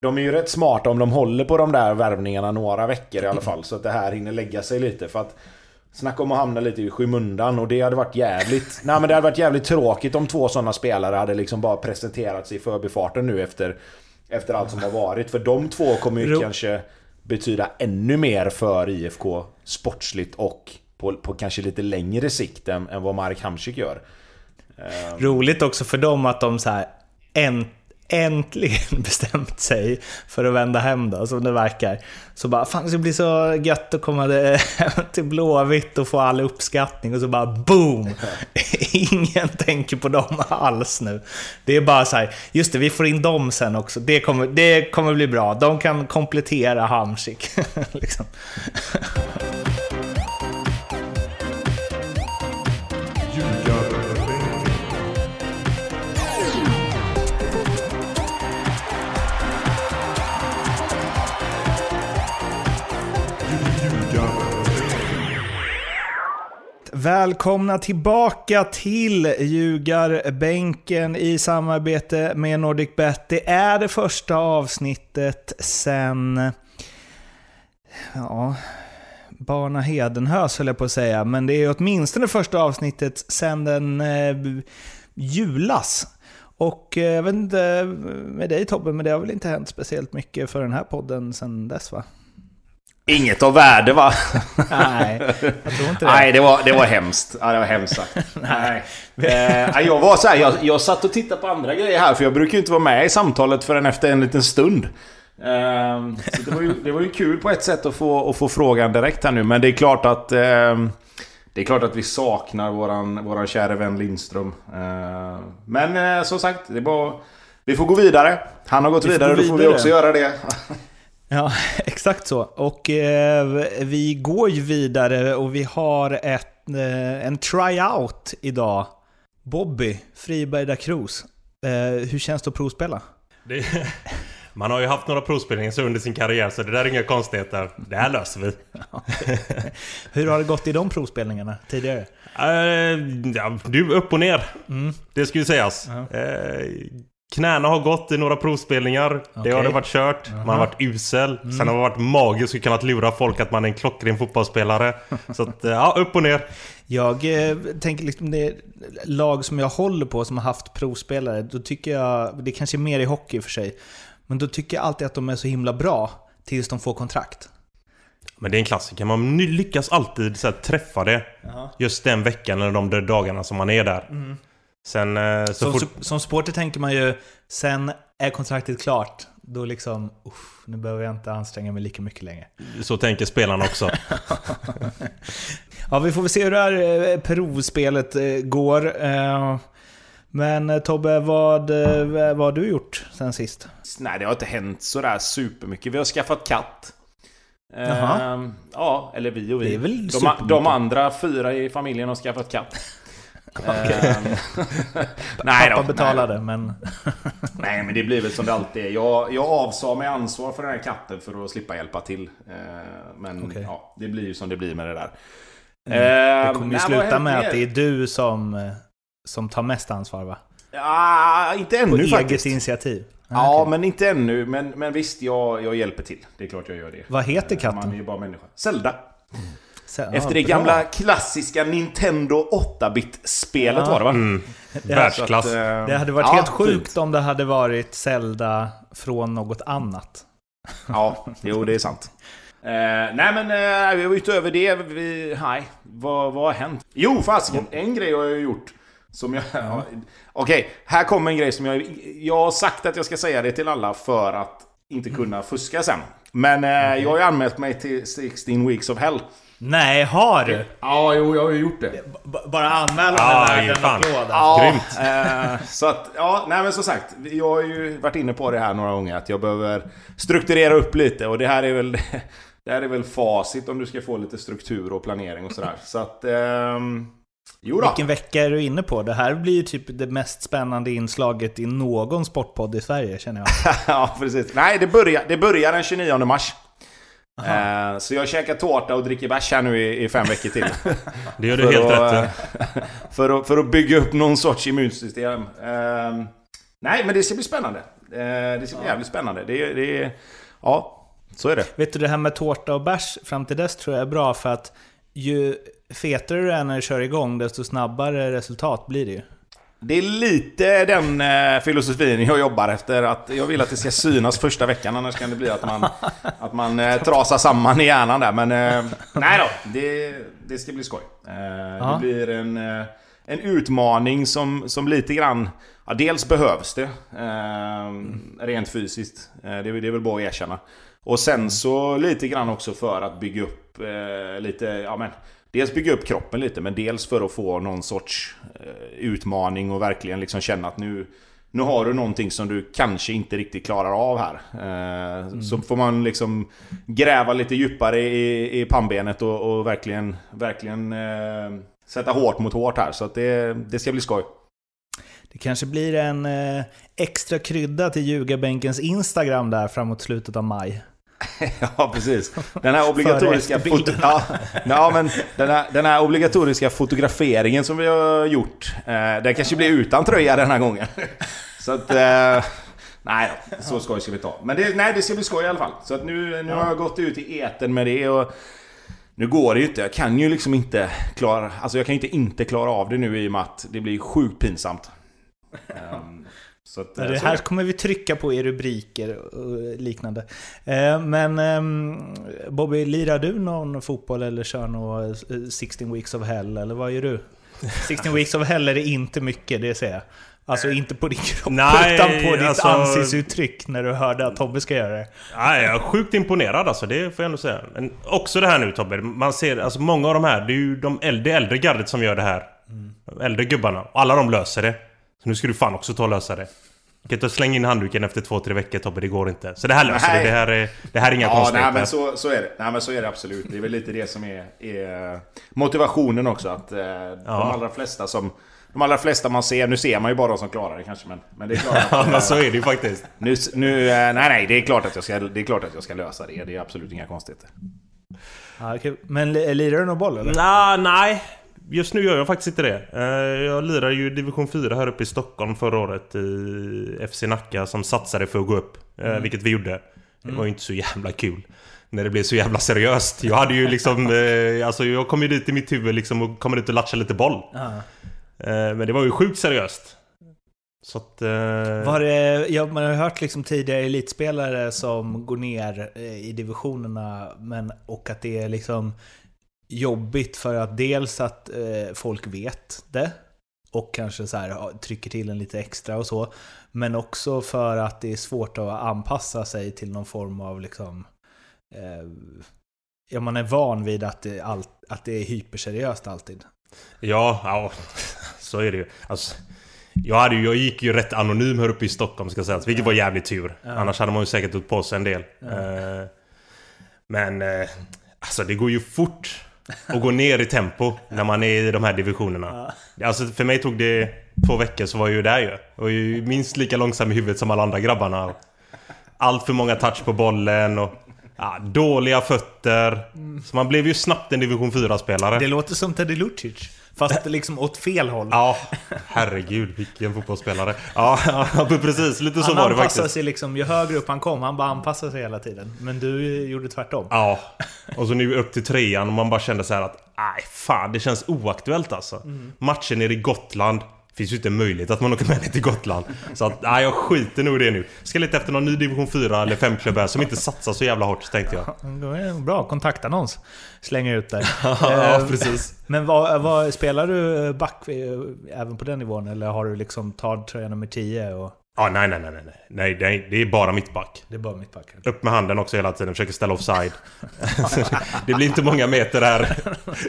De är ju rätt smarta om de håller på de där värvningarna några veckor i alla fall. Så att det här hinner lägga sig lite. För att Snacka om att hamna lite i skymundan och det hade varit jävligt... nej men det hade varit jävligt tråkigt om två sådana spelare hade liksom bara presenterats i förbifarten nu efter... Efter allt som har varit. För de två kommer ju kanske betyda ännu mer för IFK sportsligt och på, på kanske lite längre sikt än, än vad Mark Hamsik gör. Roligt också för dem att de så här äntligen bestämt sig för att vända hem då, som det verkar. Så bara, fan det ska bli så gött att komma till Blåvitt och få all uppskattning och så bara boom! Ingen tänker på dem alls nu. Det är bara så här, just det, vi får in dem sen också. Det kommer, det kommer bli bra. De kan komplettera Hamsik. liksom. Välkomna tillbaka till Ljugarbänken i samarbete med NordicBet. Det är det första avsnittet sen... Ja... Barna Hedenhös höll jag på att säga, men det är åtminstone det första avsnittet sen den eh, julas. Och eh, jag vet inte med dig Tobbe, men det har väl inte hänt speciellt mycket för den här podden sen dess va? Inget av värde va? Nej, jag tror inte det. Nej, det var, det var hemskt. Ja, det var hemskt sagt. Nej. Eh, jag var så här, jag, jag satt och tittade på andra grejer här, för jag brukar ju inte vara med i samtalet förrän efter en liten stund. Eh, så det, var ju, det var ju kul på ett sätt att få, att få frågan direkt här nu, men det är klart att... Eh, det är klart att vi saknar våran, våran kära vän Lindström. Eh, men eh, som sagt, det är bara... Vi får gå vidare. Han har gått vidare, vidare, då får vi också göra det. Ja, exakt så. Och eh, vi går ju vidare och vi har ett, eh, en tryout idag. Bobby Friberg da Cruz. Eh, hur känns det att provspela? Det, man har ju haft några provspelningar under sin karriär så det där är inga konstigheter. Det här löser vi. hur har det gått i de provspelningarna tidigare? Uh, ja, du, upp och ner. Mm. Det ska ju sägas. Uh -huh. Knäna har gått i några provspelningar. Okay. Det har det varit kört. Man har varit usel. Mm. Sen har man varit magisk och kunnat lura folk att man är en klockren fotbollsspelare. Så att, ja, upp och ner. Jag eh, tänker liksom det lag som jag håller på som har haft provspelare, då tycker jag, det kanske är mer i hockey för sig, men då tycker jag alltid att de är så himla bra tills de får kontrakt. Men det är en klassiker, man lyckas alltid så träffa det. Jaha. Just den veckan eller de dagarna som man är där. Mm. Sen, eh, så som, fort... som supporter tänker man ju, sen är kontraktet klart. Då liksom, uff, nu behöver jag inte anstränga mig lika mycket längre. Så tänker spelarna också. ja, vi får väl se hur det här eh, provspelet eh, går. Men Tobbe, vad, vad har du gjort sen sist? Nej, det har inte hänt sådär supermycket. Vi har skaffat katt. Jaha. ja, eller vi och vi. Det är väl de, de andra fyra i familjen har skaffat katt. Okay. Ehm, nej Pappa betalade, nej. men... nej, men det blir väl som det alltid är. Jag, jag avsade mig ansvar för den här katten för att slippa hjälpa till. Ehm, men okay. ja, det blir ju som det blir med det där. Mm. det ehm, kommer ju sluta med att det är du som, eh, som tar mest ansvar va? Ja, inte ännu På faktiskt. eget initiativ? Ja, okay. men inte ännu. Men, men visst, jag, jag hjälper till. Det är klart jag gör det. Vad heter katten? Man är ju bara människa. Zelda. Mm. Efter det gamla klassiska Nintendo 8-bit-spelet ja. var det va? Mm. Världsklass. Att, eh, det hade varit ja, helt sjukt fint. om det hade varit Zelda från något annat. Ja, jo det är sant. Eh, nej men eh, utöver det, vi, nej, vad, vad har hänt? Jo fasiken, en grej har jag gjort. Som jag... Ja. Okej, okay, här kommer en grej som jag... Jag har sagt att jag ska säga det till alla för att inte kunna fuska sen. Men eh, jag har ju anmält mig till 16 Weeks of Hell. Nej, har du? Ja, jo, jag har ju gjort det. B bara anmälan ja, är värd en applåd. Ja, Grymt. Eh, så att, ja, nej men som sagt. Jag har ju varit inne på det här några gånger. Att jag behöver strukturera upp lite. Och det här är väl... Det här är väl facit om du ska få lite struktur och planering och sådär. Så att... Ehm, jo då. Vilken vecka är du inne på? Det här blir ju typ det mest spännande inslaget i någon sportpodd i Sverige, känner jag. ja, precis. Nej, det börjar, det börjar den 29 mars. Eh, så jag käkar tårta och dricker bärs här nu i, i, fem veckor till. det gör du helt att, rätt för, att, för att bygga upp någon sorts immunsystem. Eh, Nej, men det ska bli spännande. Eh, det ska bli ja. jävligt spännande. Det, det, ja, så är det. Vet du, det här med tårta och bärs fram till dess tror jag är bra för att ju fetare du är när du kör igång, desto snabbare resultat blir det ju. Det är lite den eh, filosofin jag jobbar efter. Att jag vill att det ska synas första veckan, annars kan det bli att man, att man eh, trasar samman i hjärnan där. Men eh, nej då, det, det ska bli skoj. Eh, det blir en, en utmaning som, som lite grann... Ja, dels behövs det, rent fysiskt. det, det är väl bra att erkänna. Och sen så lite grann också för att bygga upp lite, ja men Dels bygga upp kroppen lite, men dels för att få någon sorts eh, utmaning och verkligen liksom känna att nu, nu har du någonting som du kanske inte riktigt klarar av här. Eh, mm. Så får man liksom gräva lite djupare i, i pannbenet och, och verkligen, verkligen eh, sätta hårt mot hårt här. Så att det, det ska bli skoj. Det kanske blir en eh, extra krydda till ljugarbänkens Instagram där framåt slutet av maj. ja, precis. Den här obligatoriska, foto ja, ja, men den här, den här obligatoriska fotograferingen som vi har gjort, eh, den kanske blir utan tröja den här gången. Så att... Eh, nej så skoj ska vi ta. Men det, nej, det ska bli skoj i alla fall. Så att nu, nu har jag gått ut i eten med det och... Nu går det ju inte. Jag kan ju liksom inte klara... Alltså jag kan inte inte klara av det nu i och med att det blir sjukt pinsamt. Att, det här kommer vi trycka på i rubriker och liknande. Eh, men ehm, Bobby, lirar du någon fotboll eller kör någon 16 Weeks of Hell? Eller vad gör du? 16 Weeks of Hell är det inte mycket, det säger jag. Alltså inte på din kropp, Nej, utan på ditt alltså, ansiktsuttryck när du hörde att Tobbe ska göra det. Nej, jag är sjukt imponerad alltså, det får jag ändå säga. Men också det här nu Tobbe, man ser, alltså många av de här, det är ju de äldre, äldre gardet som gör det här. Mm. De äldre gubbarna. Alla de löser det. Så nu ska du fan också ta och lösa det. Du kan inte slänga in handduken efter två, tre veckor Tobbe, det går inte. Så det här löser du. Det här är, det här är inga ja, konstigheter. Nej men så, så är det. Nej men så är det absolut. Det är väl lite det som är, är motivationen också. Att eh, ja. de allra flesta som... De allra flesta man ser, nu ser man ju bara de som klarar det kanske men... Men det är klart att, Ja men så är det ju faktiskt. Nu, nu, eh, nej nej, det är, klart att jag ska, det är klart att jag ska lösa det. Det är absolut inga konstigheter. Ja, okay. Men lirar du någon boll eller? Nah, nej, Just nu gör jag faktiskt inte det. Eh, jag lirade ju division 4 här uppe i Stockholm förra året i FC Nacka som satsade för att gå upp. Eh, mm. Vilket vi gjorde. Det var ju inte så jävla kul. När det blev så jävla seriöst. Jag hade ju liksom... Eh, alltså jag kom ju dit i mitt huvud liksom och kom dit och latchade lite boll. Ah. Men det var ju sjukt seriöst. Så att... Var det, ja, man har hört liksom tidigare elitspelare som går ner i divisionerna men, och att det är liksom jobbigt för att dels att eh, folk vet det och kanske så här, trycker till en lite extra och så. Men också för att det är svårt att anpassa sig till någon form av liksom... Eh, ja, man är van vid att det, all, att det är hyperseriöst alltid. Ja, ja, så är det ju. Alltså, jag, hade ju, jag gick ju rätt anonym här uppe i Stockholm ska sägas, vilket var jävligt tur. Ja. Annars hade man ju säkert tagit på sig en del. Ja. Eh, men eh, alltså det går ju fort och gå ner i tempo när man är i de här divisionerna. Ja. Alltså för mig tog det två veckor så var jag ju där ju. Och ju minst lika långsam i huvudet som alla andra grabbarna. Allt för många touch på bollen och ja, dåliga fötter. Så man blev ju snabbt en division 4-spelare. Det låter som Teddy Lucic. Fast liksom åt fel håll. Ja, herregud vilken fotbollsspelare. Ja, ja precis. Lite så han var det faktiskt. Han sig liksom, ju högre upp han kom, han bara anpassade sig hela tiden. Men du gjorde tvärtom. Ja. Och så nu upp till trean och man bara kände så att Nej, fan det känns oaktuellt alltså. Mm. Matchen nere i Gotland finns ju inte möjlighet att man åker med ner till Gotland. Så att, nej, jag skiter nog i det nu. Ska leta efter någon ny division 4 eller 5-klubb här som inte satsar så jävla hårt, tänkte jag. Bra, kontaktannons. Slänger ut där. ja, eh, precis. Men vad, vad, spelar du back även på den nivån? Eller har du liksom tagit tröja nummer 10? Och... Ja, nej, nej, nej, nej, nej, nej, det är bara mittback. Det är bara mittback. Upp med handen också hela tiden, försöker ställa offside. det blir inte många meter där.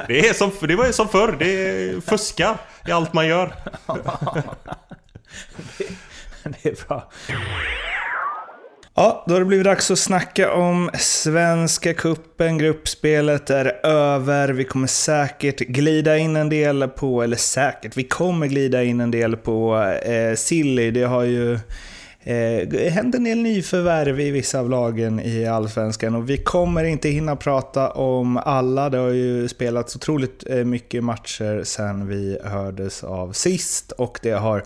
Det är som, det var som förr, det är fuska i allt man gör. det är bra. Ja, då har det blivit dags att snacka om Svenska Kuppen. Gruppspelet är över. Vi kommer säkert glida in en del på, eller säkert, vi kommer glida in en del på eh, Silly. Det har ju eh, hänt en del nyförvärv i vissa av lagen i Allsvenskan och vi kommer inte hinna prata om alla. Det har ju spelats otroligt eh, mycket matcher sen vi hördes av sist och det har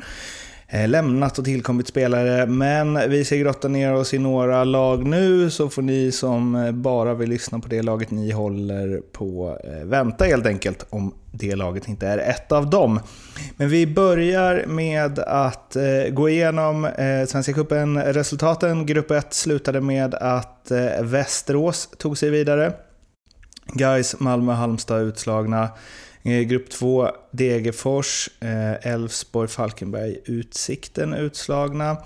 Eh, lämnat och tillkommit spelare. Men vi ska grotta ner oss i några lag nu, så får ni som eh, bara vill lyssna på det laget ni håller på eh, vänta helt enkelt, om det laget inte är ett av dem. Men vi börjar med att gå igenom Svenska Cupen-resultaten. Grupp 1 slutade med att Västerås tog sig vidare. Guys, Malmö, Halmstad utslagna. Eh, grupp 2, Degerfors, eh, Elfsborg, Falkenberg, Utsikten utslagna.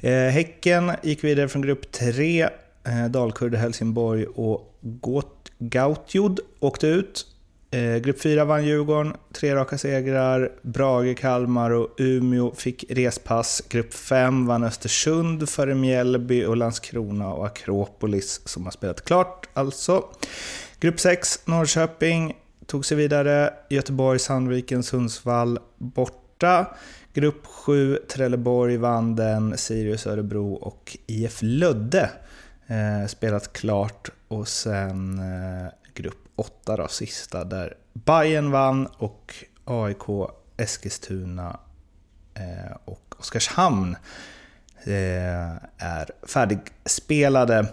Eh, Häcken gick vidare från grupp 3, Dalkurd, Helsingborg och Gautjod åkte ut. Grupp 4 vann Djurgården, tre raka segrar. Brage, Kalmar och Umeå fick respass. Grupp 5 vann Östersund före Mjällby och Landskrona och Akropolis som har spelat klart alltså. Grupp 6, Norrköping tog sig vidare. Göteborg, Sandviken, Sundsvall borta. Grupp 7, Trelleborg vann den. Sirius, Örebro och IF Lödde eh, spelat klart. Och sen eh, grupp 8 då, sista, där Bayern vann och AIK, Eskilstuna eh, och Oskarshamn eh, är färdigspelade.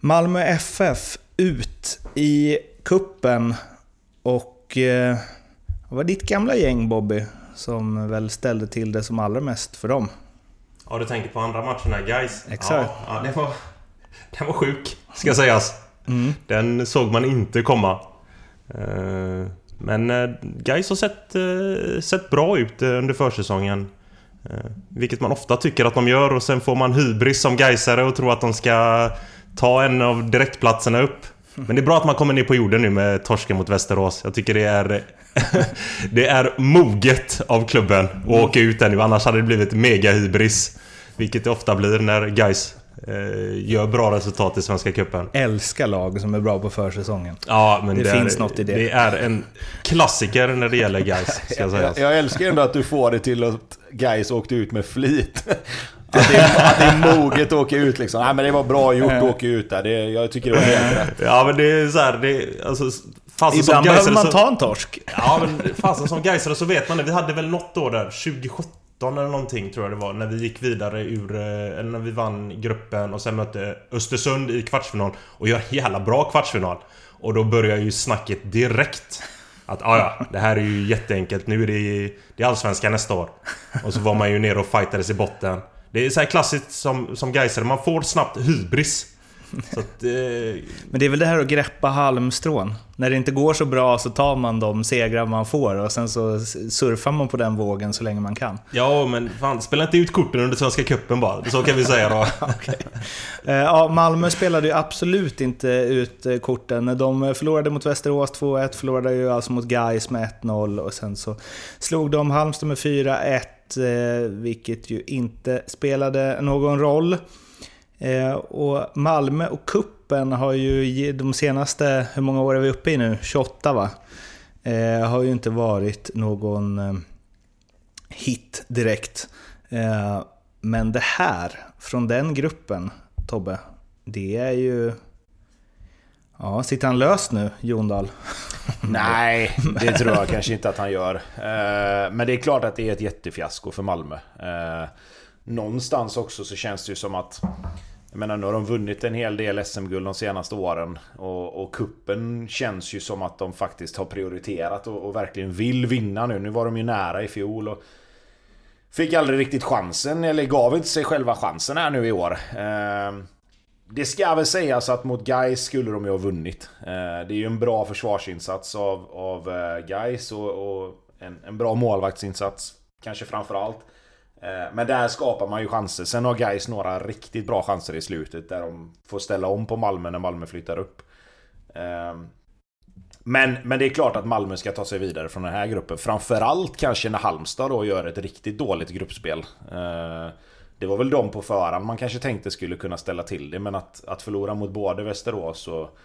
Malmö FF ut i kuppen och eh, det var ditt gamla gäng Bobby som väl ställde till det som allra mest för dem. Ja, du tänker på andra matcherna, guys. Exakt. Ja, ja det var, den var sjuk, ska sägas. Mm. Den såg man inte komma. Eh, men eh, Gais har sett, sett bra ut under försäsongen. Vilket man ofta tycker att de gör och sen får man hybris som Gaisare och tror att de ska ta en av direktplatserna upp. Men det är bra att man kommer ner på jorden nu med torsken mot Västerås. Jag tycker det är... det är moget av klubben att åka ut där nu. Annars hade det blivit mega hybris. Vilket det ofta blir när guys eh, gör bra resultat i Svenska Cupen. Älskar lag som är bra på försäsongen. Ja, men det, det finns är, något i det. Det är en klassiker när det gäller guys, ska jag, jag, jag älskar ändå att du får det till att guys åkte ut med flit. Att det, är, att det är moget att åka ut liksom. Nej men det var bra gjort att åka ut där. Det, jag tycker det var helt rätt. Ja men det är så här, det, alltså, Ibland behöver man ta en torsk. Ja men fasen som Gaisare så vet man det. Vi hade väl något år där, 2017 eller någonting tror jag det var, när vi gick vidare ur... Eh, eller när vi vann gruppen och sen mötte Östersund i kvartsfinal. Och gör jävla bra kvartsfinal. Och då börjar ju snacket direkt. Att ah, ja, det här är ju jätteenkelt. Nu är det, det är Allsvenskan nästa år. Och så var man ju nere och fightades i botten. Det är så här klassiskt som, som Gaisare, man får snabbt hybris. Att, eh... Men det är väl det här att greppa halmstrån. När det inte går så bra så tar man de segrar man får och sen så surfar man på den vågen så länge man kan. Ja, men fan, spela inte ut korten under Svenska Cupen bara. Så kan vi säga då. okay. Eh, ja, Malmö spelade ju absolut inte ut eh, korten. De förlorade mot Västerås 2-1, förlorade ju alltså mot Gais med 1-0 och sen så slog de Halmstad med 4-1 Eh, vilket ju inte spelade någon roll. Eh, och Malmö och kuppen har ju de senaste, hur många år är vi uppe i nu? 28 va? Eh, har ju inte varit någon hit direkt. Men det här, från den gruppen, Tobbe, det är ju... Ja, sitter han löst nu, Jondal? Nej, det tror jag kanske inte att han gör. Eh, men det är klart att det är ett jättefiasko för Malmö. Eh, någonstans också så känns det ju som att... Jag menar, nu har de vunnit en hel del SM-guld de senaste åren. Och, och kuppen känns ju som att de faktiskt har prioriterat och, och, verkligen vill vinna nu. Nu var de ju nära i fjol. Och fick aldrig riktigt chansen, eller gav inte sig själva chansen här nu i år. Det ska väl sägas att mot Gais skulle de ju ha vunnit. Eh, det är ju en bra försvarsinsats av, av eh, Gais och, och en, en, bra målvaktsinsats. Kanske framförallt. Eh, men där skapar man ju chanser. Sen har Gais några riktigt bra chanser i slutet där de får ställa om på Malmö när Malmö flyttar upp. Ehm, men, men det är klart att Malmö ska ta sig vidare från den här gruppen. Framförallt kanske när Halmstad då gör ett riktigt dåligt gruppspel. Det var väl de på förhand man kanske tänkte skulle kunna ställa till det men att, att förlora mot både Västerås och,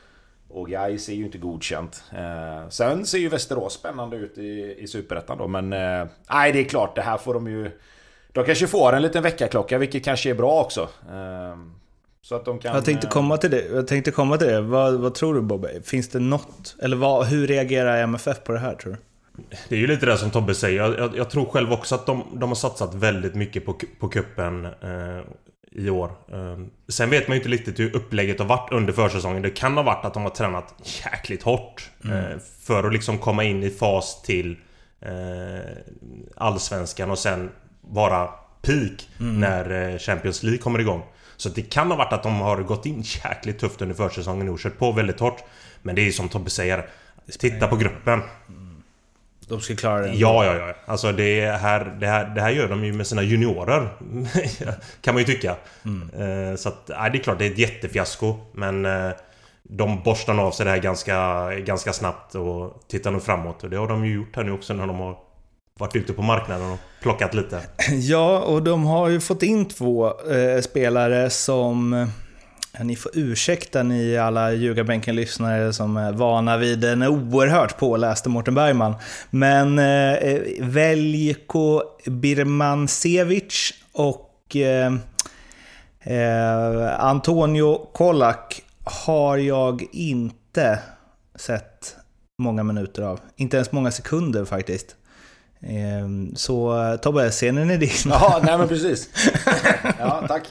och Gais är ju inte godkänt. Eh, sen ser ju Västerås spännande ut i, i Superettan då men... Eh, nej det är klart, det här får de ju... De kanske får en liten väckarklocka vilket kanske är bra också. Eh, så att de kan... Jag tänkte komma till det. Jag tänkte komma till det. Vad, vad tror du Bobbe? Finns det något? Eller vad, hur reagerar MFF på det här tror du? Det är ju lite det som Tobbe säger. Jag, jag, jag tror själv också att de, de, har satsat väldigt mycket på, på kuppen eh, i år. Eh, sen vet man ju inte riktigt hur upplägget har varit under försäsongen. Det kan ha varit att de har tränat jäkligt hårt. Mm. Eh, för att liksom komma in i fas till eh, Allsvenskan och sen vara peak mm. när eh, Champions League kommer igång. Så det kan ha varit att de har gått in jäkligt tufft under försäsongen och kört på väldigt hårt. Men det är ju som Tobbe säger. Titta på gruppen. De ska klara det. Ja, ja, ja. Alltså det här, det här, det här gör de ju med sina juniorer. kan man ju tycka. Mm. Eh, så att, nej, det är klart det är ett jättefiasko. Men eh, de borstar av sig det här ganska, ganska snabbt och tittar nu framåt. Och det har de ju gjort här nu också när de har varit ute på marknaden och plockat lite. Ja, och de har ju fått in två eh, spelare som... Ni får ursäkta ni alla ljugarbänken-lyssnare som är vana vid en oerhört påläste Mårten Bergman. Men eh, Veljko Birmancevic och eh, eh, Antonio Kolak har jag inte sett många minuter av. Inte ens många sekunder faktiskt. Ehm, så Tobbe, scenen är din. Ja, nej men precis. Ja, tack.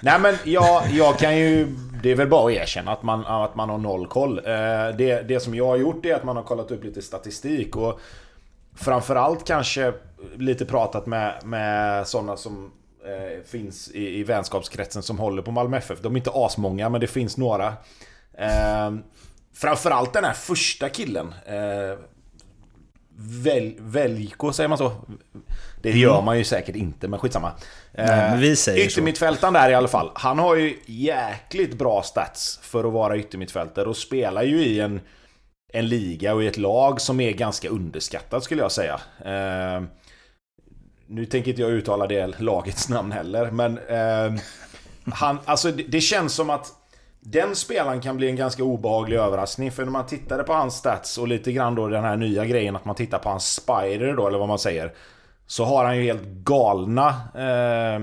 Nej men jag, jag kan ju... Det är väl bara att erkänna att man, att man har noll koll. Eh, det, det som jag har gjort är att man har kollat upp lite statistik och framförallt kanske lite pratat med, med sådana som eh, finns i, i vänskapskretsen som håller på Malmö FF. De är inte asmånga men det finns några. Eh, framförallt den här första killen. Eh, Väl, Väljko, säger man så? Det mm. gör man ju säkert inte, men skitsamma. Nej, men vi säger Yttermittfältaren där i alla fall. Han har ju jäkligt bra stats för att vara yttermittfältare och spelar ju i en, en liga och i ett lag som är ganska underskattat skulle jag säga. Eh, nu tänker inte jag uttala det lagets namn heller, men... Eh, han, alltså det, det känns som att den spelaren kan bli en ganska obehaglig överraskning för när man tittade på hans stats och lite grann då den här nya grejen att man tittar på hans spider då eller vad man säger. Så har han ju helt galna... Eh,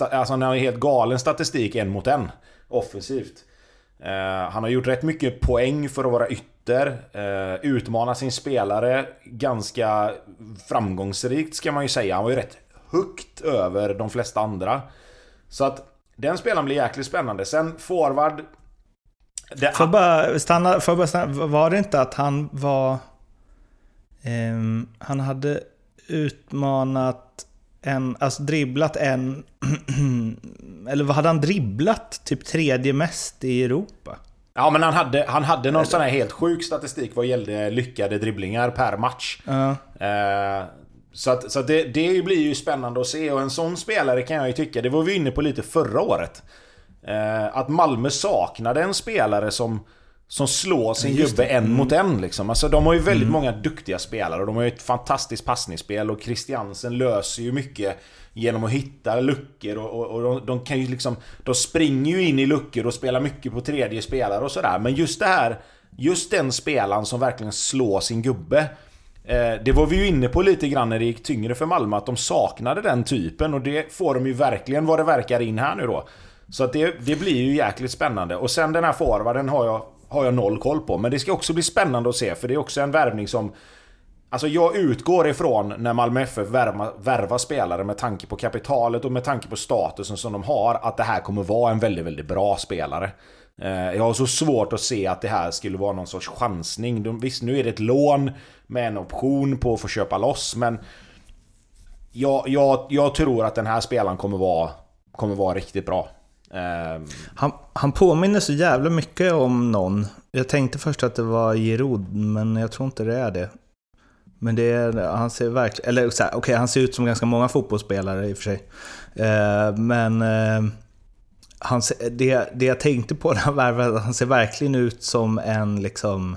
alltså han har ju helt galen statistik en mot en. Offensivt. Eh, han har gjort rätt mycket poäng för att vara ytter. Eh, utmanar sin spelare ganska framgångsrikt ska man ju säga. Han var ju rätt högt över de flesta andra. Så att den spelaren blir jäkligt spännande. Sen forward... Det... Får bara stanna, får bara stanna. Var det inte att han var... Um, han hade utmanat en, alltså dribblat en... eller vad hade han dribblat? Typ tredje mest i Europa? Ja men han hade, han hade någon sån här helt sjuk statistik vad gällde lyckade dribblingar per match. Uh. Uh, så, att, så att det, det blir ju spännande att se och en sån spelare kan jag ju tycka, det var vi inne på lite förra året. Eh, att Malmö saknade en spelare som, som slår sin gubbe en mm. mot en liksom. Alltså de har ju väldigt mm. många duktiga spelare och de har ju ett fantastiskt passningsspel och Christiansen löser ju mycket genom att hitta luckor och, och, och de, de, kan ju liksom... De springer ju in i luckor och spelar mycket på tredje spelare och sådär. Men just det här... Just den spelaren som verkligen slår sin gubbe. Eh, det var vi ju inne på lite grann när det gick tyngre för Malmö, att de saknade den typen och det får de ju verkligen vad det verkar in här nu då. Så att det, det blir ju jäkligt spännande. Och sen den här forwarden har jag, har jag noll koll på. Men det ska också bli spännande att se, för det är också en värvning som... Alltså jag utgår ifrån när Malmö FF värva, värvar spelare med tanke på kapitalet och med tanke på statusen som de har, att det här kommer vara en väldigt, väldigt bra spelare. Eh, jag har så svårt att se att det här skulle vara någon sorts chansning. Visst, nu är det ett lån med en option på att få köpa loss, men... Jag, jag, jag tror att den här spelaren kommer vara, kommer vara riktigt bra. Ehm, han, han påminner så jävla mycket om någon. Jag tänkte först att det var Giroud, men jag tror inte det är det. Men det är, han ser verkligen, eller okej, okay, han ser ut som ganska många fotbollsspelare i och för sig. Eh, men eh, han, det, det jag tänkte på när han värvade, han ser verkligen ut som en liksom...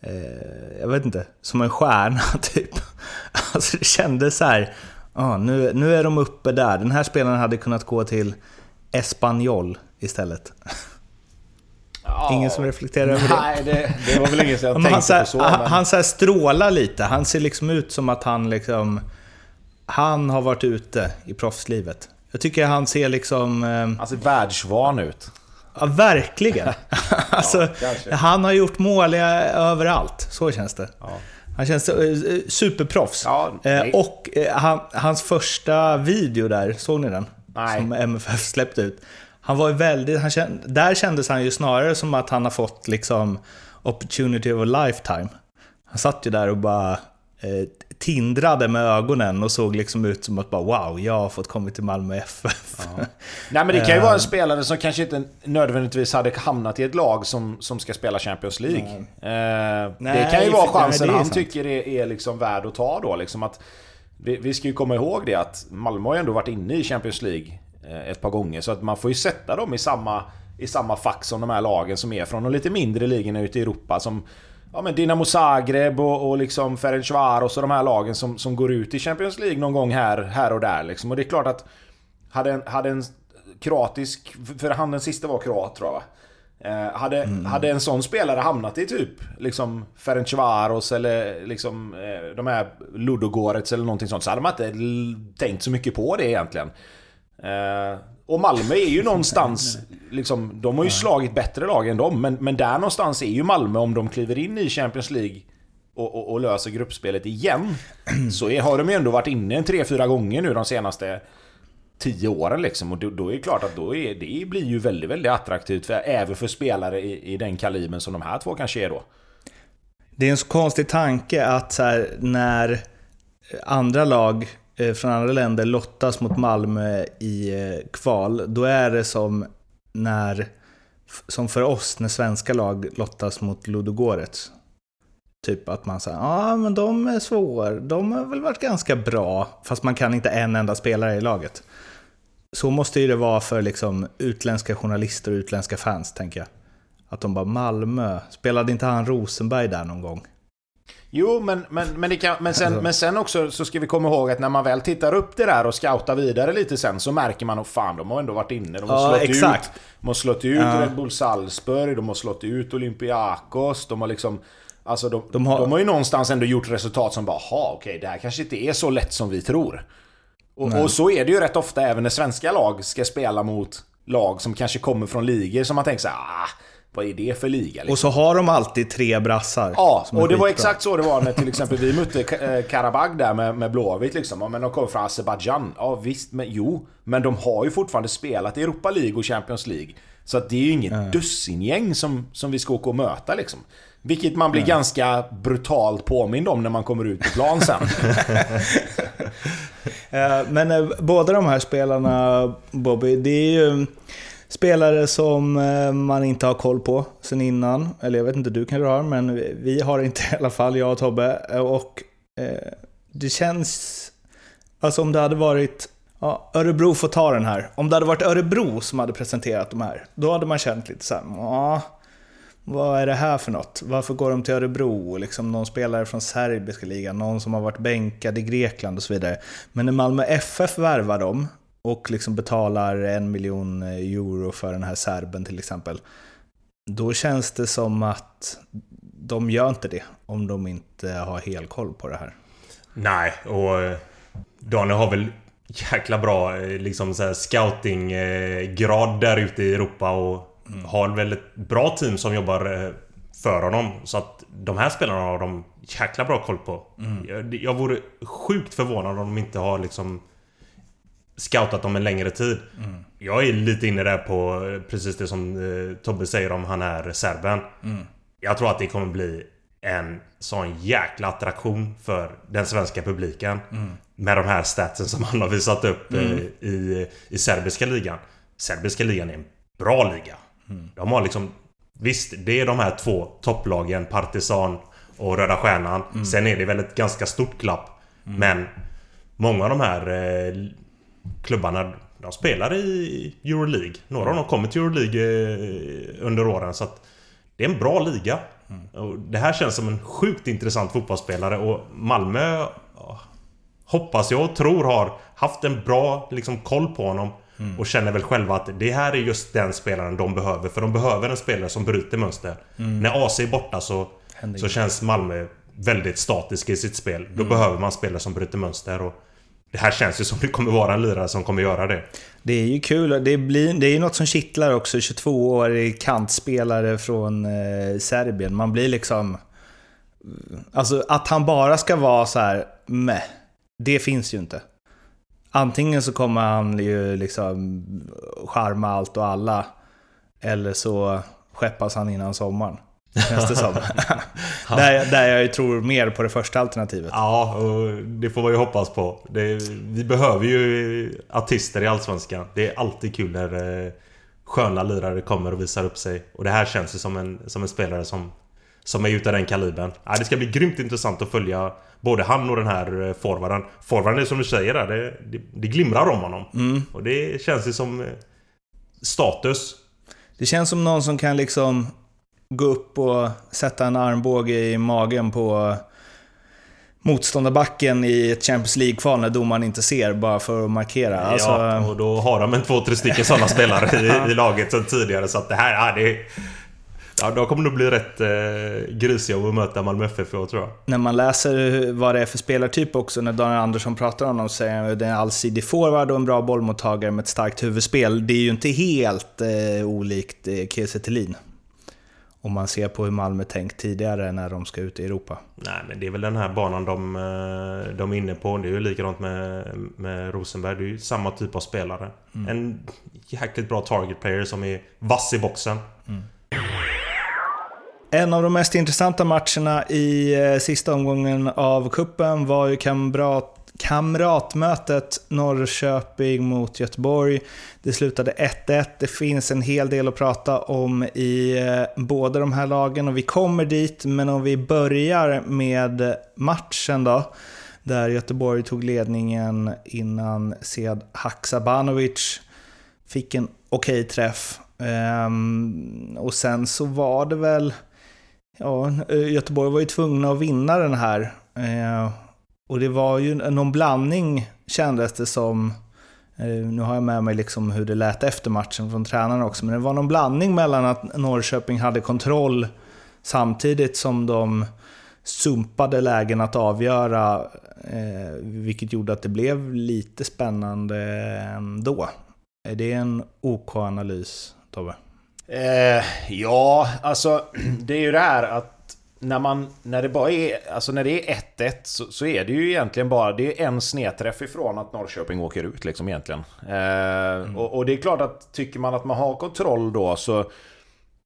Eh, jag vet inte, som en stjärna typ. Alltså det kändes så här, ah, nu, nu är de uppe där. Den här spelaren hade kunnat gå till Espanyol istället. Ja, Ingen som reflekterar över det? Nej, det, det var väl ingen som tänkte han, så, på så. Men... Han så strålar lite. Han ser liksom ut som att han liksom... Han har varit ute i proffslivet. Jag tycker han ser liksom... Eh, han ser världsvan ut. Ja, verkligen. alltså, ja, han har gjort mål överallt. Så känns det. Ja. Han känns eh, superproffs. Ja, och han, hans första video där, såg ni den? Nej. Som MFF släppte ut. Han var ju väldigt, han känd, där kändes han ju snarare som att han har fått liksom opportunity of a lifetime. Han satt ju där och bara eh, tindrade med ögonen och såg liksom ut som att bara wow, jag har fått komma till Malmö FF. Ja. Nej men det kan ju vara en eh. spelare som kanske inte nödvändigtvis hade hamnat i ett lag som, som ska spela Champions League. Eh, nej, det kan ju vara chansen nej, han sant. tycker är, är liksom värd att ta då. Liksom att, vi, vi ska ju komma ihåg det att Malmö har ju ändå varit inne i Champions League eh, ett par gånger. Så att man får ju sätta dem i samma, i samma fack som de här lagen som är från de lite mindre ligorna ute i Europa. Som ja, men Dinamo Zagreb och, och liksom Ferencvaros och de här lagen som, som går ut i Champions League någon gång här, här och där. Liksom. Och det är klart att hade en, hade en kroatisk... För han den sista var kroat tror jag va? Eh, hade, mm. hade en sån spelare hamnat i typ liksom Ferencvaros eller liksom eh, de här Ludogorets eller någonting sånt så hade man inte tänkt så mycket på det egentligen. Eh, och Malmö är ju någonstans, liksom, de har ju slagit bättre lag än dem, men, men där någonstans är ju Malmö om de kliver in i Champions League och, och, och löser gruppspelet igen. Så är, har de ju ändå varit inne en tre, fyra gånger nu de senaste tio åren liksom. Och då, då är det klart att då är, det blir ju väldigt, väldigt attraktivt för, även för spelare i, i den kalibern som de här två kanske är då. Det är en så konstig tanke att här, när andra lag Eh, från andra länder lottas mot Malmö i eh, kval, då är det som när som för oss när svenska lag lottas mot Ludogorets. Typ att man säger ja men de är svår, de har väl varit ganska bra, fast man kan inte en enda spelare i laget. Så måste ju det vara för liksom utländska journalister och utländska fans, tänker jag. Att de bara Malmö, spelade inte han Rosenberg där någon gång? Jo, men, men, men, kan, men, sen, alltså. men sen också så ska vi komma ihåg att när man väl tittar upp det där och scoutar vidare lite sen så märker man att fan, de har ändå varit inne. De har ja, slått exakt. ut, de har slått ut ja. Red Bull Salzburg, de har slått ut Olympiakos, de har liksom... Alltså de, de, har, de har ju någonstans ändå gjort resultat som bara, ha okej, okay, det här kanske inte är så lätt som vi tror. Och, och, så är det ju rätt ofta även när svenska lag ska spela mot lag som kanske kommer från ligor som man tänker såhär, ah, vad är det för liga? Liksom? Och så har de alltid tre brassar. Ja, och det var exakt så det var när till exempel vi mötte eh, Karabag där med, med Blåvitt liksom. men de kom från Azerbajdzjan. Ja visst, men jo. Men de har ju fortfarande spelat i Europa League och Champions League. Så det är ju inget mm. dussingäng som, som vi ska åka och möta liksom. Vilket man blir mm. ganska brutalt påmind om när man kommer ut på plan sen. Eh, men eh, båda de här spelarna, Bobby, det är ju spelare som eh, man inte har koll på sen innan. Eller jag vet inte, du kan har, men vi har inte i alla fall, jag och Tobbe. Och eh, det känns... Alltså om det hade varit... Ja, Örebro får ta den här. Om det hade varit Örebro som hade presenterat de här, då hade man känt lite såhär, ja, vad är det här för något? Varför går de till Örebro? Liksom någon spelare från serbiska ligan, någon som har varit bänkad i Grekland och så vidare. Men när Malmö FF värvar dem, och liksom betalar en miljon euro för den här serben till exempel. Då känns det som att de gör inte det om de inte har helkoll på det här. Nej, och eh, Daniel har väl jäkla bra eh, liksom så scoutinggrad där ute i Europa och mm. har väl ett bra team som jobbar eh, för honom. Så att de här spelarna har de jäkla bra koll på. Mm. Jag, jag vore sjukt förvånad om de inte har liksom scoutat dem en längre tid. Mm. Jag är lite inne där på precis det som eh, Tobbe säger om han är serben. Mm. Jag tror att det kommer bli en sån jäkla attraktion för den svenska publiken. Mm. Med de här statsen som han har visat upp eh, mm. i, i serbiska ligan. Serbiska ligan är en bra liga. Mm. De har liksom... Visst, det är de här två topplagen, Partisan och Röda Stjärnan. Mm. Sen är det väl ett ganska stort klapp. Men många av de här eh, klubbarna de spelar i Euroleague. Några av dem kommer till Euroleague eh, under åren. Så att det är en bra liga. Mm. det här känns som en sjukt intressant fotbollsspelare och Malmö hoppas jag och tror har haft en bra liksom, koll på honom. Mm. Och känner väl själva att det här är just den spelaren de behöver. För de behöver en spelare som bryter mönster. Mm. När AC är borta så, så känns Malmö väldigt statiska i sitt spel. Då mm. behöver man spelare som bryter mönster. Och det här känns ju som det kommer vara en lirare som kommer göra det. Det är ju kul. Det, blir, det är ju något som kittlar också. 22-årig kantspelare från eh, Serbien. Man blir liksom... Alltså att han bara ska vara så här, meh, det finns ju inte. Antingen så kommer han ju liksom charma allt och alla, eller så skeppas han innan sommaren. Känns det som. där, där jag tror mer på det första alternativet. Ja, och det får man ju hoppas på. Det, vi behöver ju artister i Allsvenskan. Det är alltid kul när eh, sköna lirare kommer och visar upp sig. Och det här känns ju som en, som en spelare som, som är utav den kalibern. Ja, det ska bli grymt intressant att följa både han och den här eh, forwarden. Forwarden är som du säger där, det, det, det glimrar om honom. Mm. Och det känns ju som eh, status. Det känns som någon som kan liksom gå upp och sätta en armbåge i magen på motståndarbacken i ett Champions League-kval när domaren inte ser, bara för att markera. Alltså... Ja, och då har de en två, tre stycken sådana spelare i, i, laget sen tidigare. Så att det här, ja, det, Ja, de kommer nog bli rätt eh, grisiga att möta Malmö FF tror jag. När man läser vad det är för spelartyp också, när Daniel Andersson pratar om dem, säger han att det är en allsidig forward och en bra bollmottagare med ett starkt huvudspel. Det är ju inte helt eh, olikt eh, Kiese om man ser på hur Malmö tänkt tidigare när de ska ut i Europa. Nej, men det är väl den här banan de, eh, de är inne på. Det är ju likadant med, med Rosenberg. Det är ju samma typ av spelare. Mm. En jäkligt bra target player som är vass i boxen. Mm. En av de mest intressanta matcherna i eh, sista omgången av kuppen var ju kamrat kamratmötet Norrköping mot Göteborg. Det slutade 1-1. Det finns en hel del att prata om i eh, båda de här lagen och vi kommer dit. Men om vi börjar med matchen då. Där Göteborg tog ledningen innan Sead Haksabanovic fick en okej okay träff. Ehm, och sen så var det väl... Ja, Göteborg var ju tvungna att vinna den här. Eh, och det var ju någon blandning kändes det som. Eh, nu har jag med mig liksom hur det lät efter matchen från tränaren också, men det var någon blandning mellan att Norrköping hade kontroll samtidigt som de sumpade lägen att avgöra, eh, vilket gjorde att det blev lite spännande ändå. Är det en OK-analys, Tobbe? Eh, ja, alltså det är ju det här att när, man, när det bara är, alltså när det är 1-1 så, så, är det ju egentligen bara det är en snedträff ifrån att Norrköping åker ut liksom egentligen. Eh, mm. och, och, det är klart att tycker man att man har kontroll då så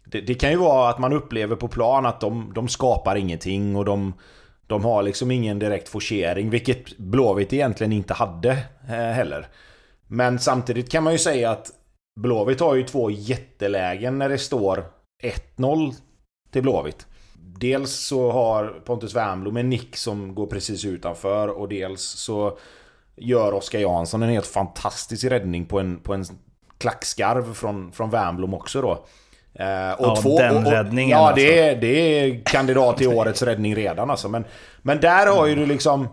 det, det, kan ju vara att man upplever på plan att de, de skapar ingenting och de, de har liksom ingen direkt forcering, vilket Blåvitt egentligen inte hade eh, heller. Men samtidigt kan man ju säga att Blåvitt har ju två jättelägen när det står 1-0 till Blåvitt. Dels så har Pontus Wernbloom en nick som går precis utanför och dels så gör Oskar Jansson en helt fantastisk räddning på en, på en klackskarv från, från Wernbloom också då. Eh, och ja, två, den och, räddningen Ja, alltså. det, är, det är kandidat till årets räddning redan alltså. Men, men där har ju du liksom...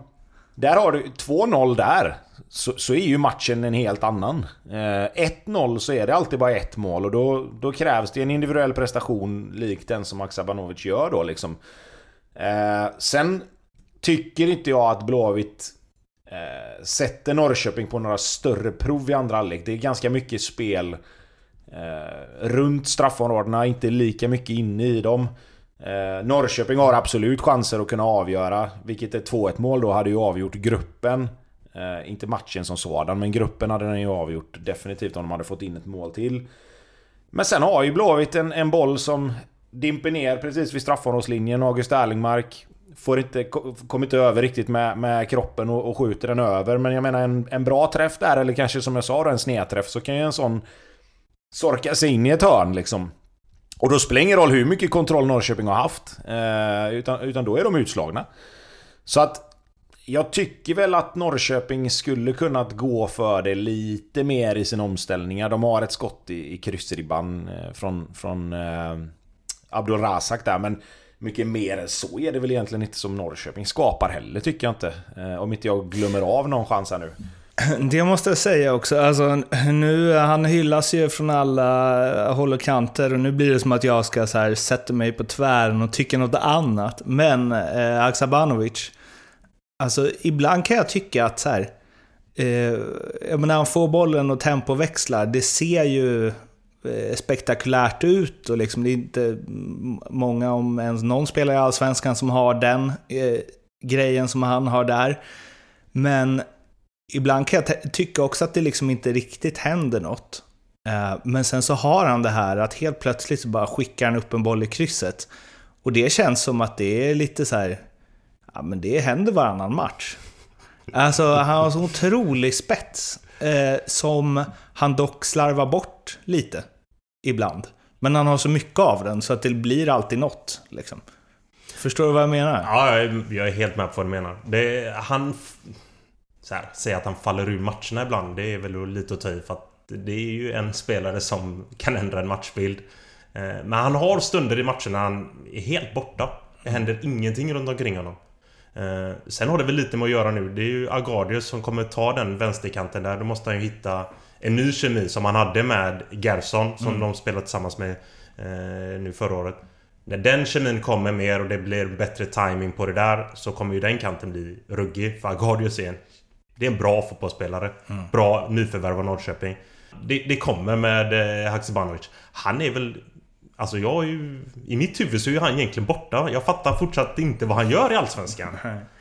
Där har du 2-0 där så, så är ju matchen en helt annan. Eh, 1-0 så är det alltid bara ett mål och då, då krävs det en individuell prestation lik den som Aksabanovic gör då liksom. Eh, sen tycker inte jag att Blåvitt eh, sätter Norrköping på några större prov i andra halvlek. Det är ganska mycket spel eh, runt straffområdena, inte lika mycket inne i dem. Eh, Norrköping har absolut chanser att kunna avgöra, vilket ett 2-1 mål då hade ju avgjort gruppen. Eh, inte matchen som sådan, men gruppen hade den ju avgjort definitivt om de hade fått in ett mål till. Men sen har ju Blåvitt en, en boll som dimper ner precis vid straffområdeslinjen. August Erlingmark får inte, kommer inte över riktigt med, med kroppen och, och skjuter den över. Men jag menar en, en bra träff där, eller kanske som jag sa då, en snedträff, så kan ju en sån sorka sig in i ett hörn liksom. Och då spelar det ingen roll hur mycket kontroll Norrköping har haft. Eh, utan, utan då är de utslagna. Så att jag tycker väl att Norrköping skulle kunnat gå för det lite mer i sina omställningar. De har ett skott i, i kryssribban eh, från, från eh, Abdul Razak där, men mycket mer än så är det väl egentligen inte som Norrköping skapar heller, tycker jag inte. Eh, om inte jag glömmer av någon chans här nu. Det måste jag säga också. Alltså, nu, han hyllas ju från alla eh, håll och kanter och nu blir det som att jag ska så här, sätta mig på tvären och tycka något annat. Men eh, Aksabanovic, Alltså ibland kan jag tycka att så här, eh, när han får bollen och tempoväxlar, det ser ju eh, spektakulärt ut och liksom det är inte många, om ens någon spelare i Allsvenskan som har den eh, grejen som han har där. Men ibland kan jag tycka också att det liksom inte riktigt händer något. Eh, men sen så har han det här att helt plötsligt så bara skickar han upp en boll i krysset. Och det känns som att det är lite så här, ja men det händer varannan match. Alltså han har så otrolig spets. Eh, som han dock slarvar bort lite. Ibland. Men han har så mycket av den så att det blir alltid något. Liksom. Förstår du vad jag menar? Ja, jag är helt med på vad du menar. Det, han... Så här, säga att han faller ur matcherna ibland, det är väl lite att ta i för att det är ju en spelare som kan ändra en matchbild. Eh, men han har stunder i matcherna när han är helt borta. Det händer ingenting runt omkring honom. Eh, sen har det väl lite med att göra nu. Det är ju Agardius som kommer ta den vänsterkanten där. Då måste han ju hitta en ny kemi som han hade med Gerson som mm. de spelade tillsammans med eh, nu förra året. När den kemin kommer mer och det blir bättre timing på det där så kommer ju den kanten bli ruggig. För Agardius är en, det är en bra fotbollsspelare. Mm. Bra nyförvärv av Norrköping. Det, det kommer med eh, Haksabanovic. Han är väl Alltså jag är ju... I mitt huvud så är han egentligen borta. Jag fattar fortsatt inte vad han gör i Allsvenskan.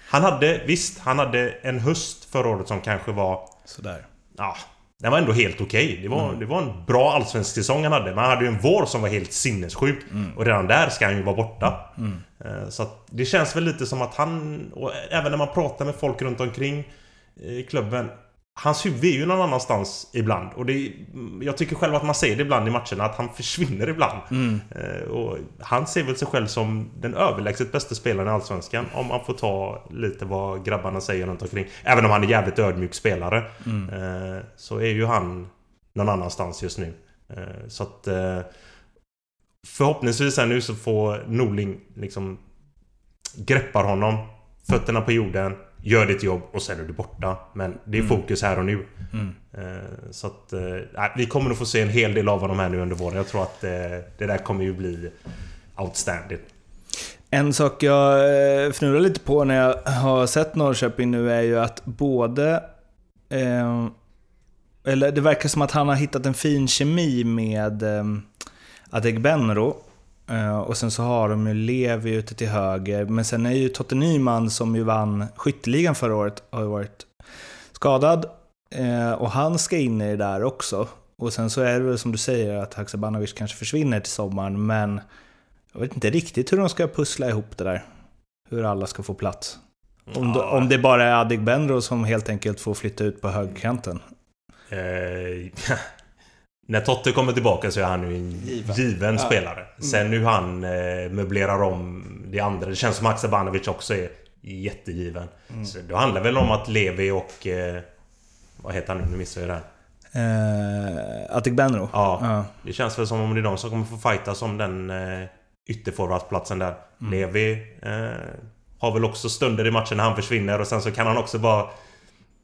Han hade, visst, han hade en höst förra året som kanske var... Sådär. Ja, den var ändå helt okej. Okay. Det, var, mm. det var en bra allsvensk säsong han hade. Men han hade ju en vår som var helt sinnessjuk. Mm. Och redan där ska han ju vara borta. Mm. Eh, så att det känns väl lite som att han... Och även när man pratar med folk runt omkring i klubben. Hans huvud är ju någon annanstans ibland. Och det, jag tycker själv att man ser det ibland i matcherna, att han försvinner ibland. Mm. Eh, och han ser väl sig själv som den överlägset bästa spelaren i Allsvenskan. Om man får ta lite vad grabbarna säger runt omkring. Även om han är jävligt ödmjuk spelare. Mm. Eh, så är ju han någon annanstans just nu. Eh, så att... Förhoppningsvis här nu så får Norling liksom greppar honom. Fötterna på jorden. Gör ditt jobb och sen är du borta. Men det är mm. fokus här och nu. Mm. Eh, så att... Eh, vi kommer nog få se en hel del av honom här nu under våren. Jag tror att eh, det där kommer ju bli outstanding. En sak jag fnurar lite på när jag har sett Norrköping nu är ju att både... Eh, eller det verkar som att han har hittat en fin kemi med eh, Adegbenro. Eh, och sen så har de ju Levi ute till höger. Men sen är ju Totte Nyman som ju vann skytteligan förra året, har ju varit skadad. Eh, och han ska in i det där också. Och sen så är det väl som du säger att Haksabanovic kanske försvinner till sommaren. Men jag vet inte riktigt hur de ska pussla ihop det där. Hur alla ska få plats. Om, ja. om det bara är Adegbenro som helt enkelt får flytta ut på högkanten. Eh, När Totte kommer tillbaka så är han ju en given, given ja. spelare. Mm. Sen hur han eh, möblerar om det andra. Det känns som att Banovic också är jättegiven. Mm. Så det handlar väl om att Levi och... Eh, vad heter han nu? Nu missar jag det här. Eh, Atik Benro? Ja. ja. Det känns väl som om det är de som kommer få fightas om den eh, ytterforwardsplatsen där. Mm. Levi eh, har väl också stunder i matchen när han försvinner och sen så kan han också bara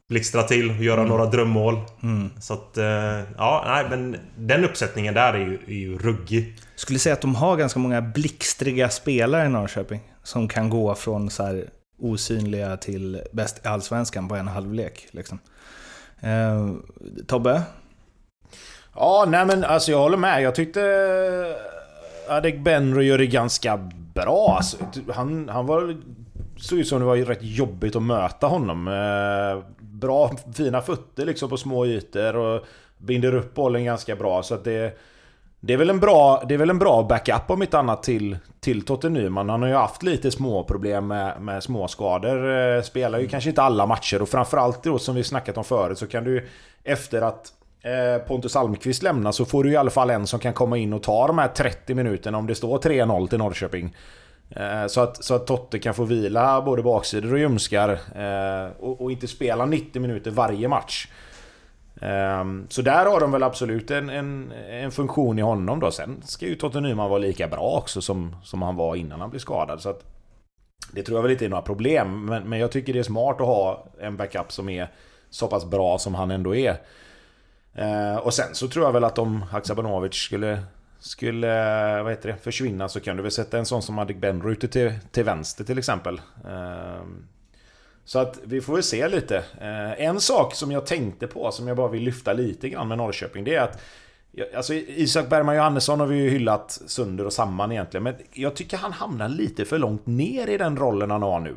blixtra till och göra mm. några drömmål. Mm. Så att, eh, ja, nej men den uppsättningen där är ju, är ju ruggig. Skulle säga att de har ganska många blixtriga spelare i Norrköping. Som kan gå från så här osynliga till bäst i Allsvenskan på en halvlek. Liksom. Eh, Tobbe? Ja, nej men alltså jag håller med. Jag tyckte Adek Benro gör det ganska bra. Alltså, han, han var såg ut som det var rätt jobbigt att möta honom. Bra, fina fötter liksom på små ytor och binder upp bollen ganska bra. Så att det, det, är väl en bra, det är väl en bra backup om inte annat till, till Totte Nyman. Han har ju haft lite små problem med, med småskador. Eh, spelar ju kanske inte alla matcher och framförallt då som vi snackat om förut så kan du efter att eh, Pontus Almqvist lämnar så får du i alla fall en som kan komma in och ta de här 30 minuterna om det står 3-0 till Norrköping. Eh, så att, så att Totte kan få vila både baksidor och ljumskar eh, och, och, inte spela 90 minuter varje match. Ehm, så där har de väl absolut en, en, en, funktion i honom då. Sen ska ju Totte Nyman vara lika bra också som, som han var innan han blev skadad. Så att, det tror jag väl inte är några problem. Men, men jag tycker det är smart att ha en backup som är så pass bra som han ändå är. Eh, och sen så tror jag väl att om Haksabanovic skulle skulle eh, vad heter det, försvinna så kan du väl sätta en sån som Adik Benro ute till, till vänster till exempel. Ehm, så att vi får väl se lite. Eh, en sak som jag tänkte på som jag bara vill lyfta lite grann med Norrköping det är att Alltså Isak Bergman Johannesson har vi ju hyllat sönder och samman egentligen. Men jag tycker han hamnar lite för långt ner i den rollen han har nu.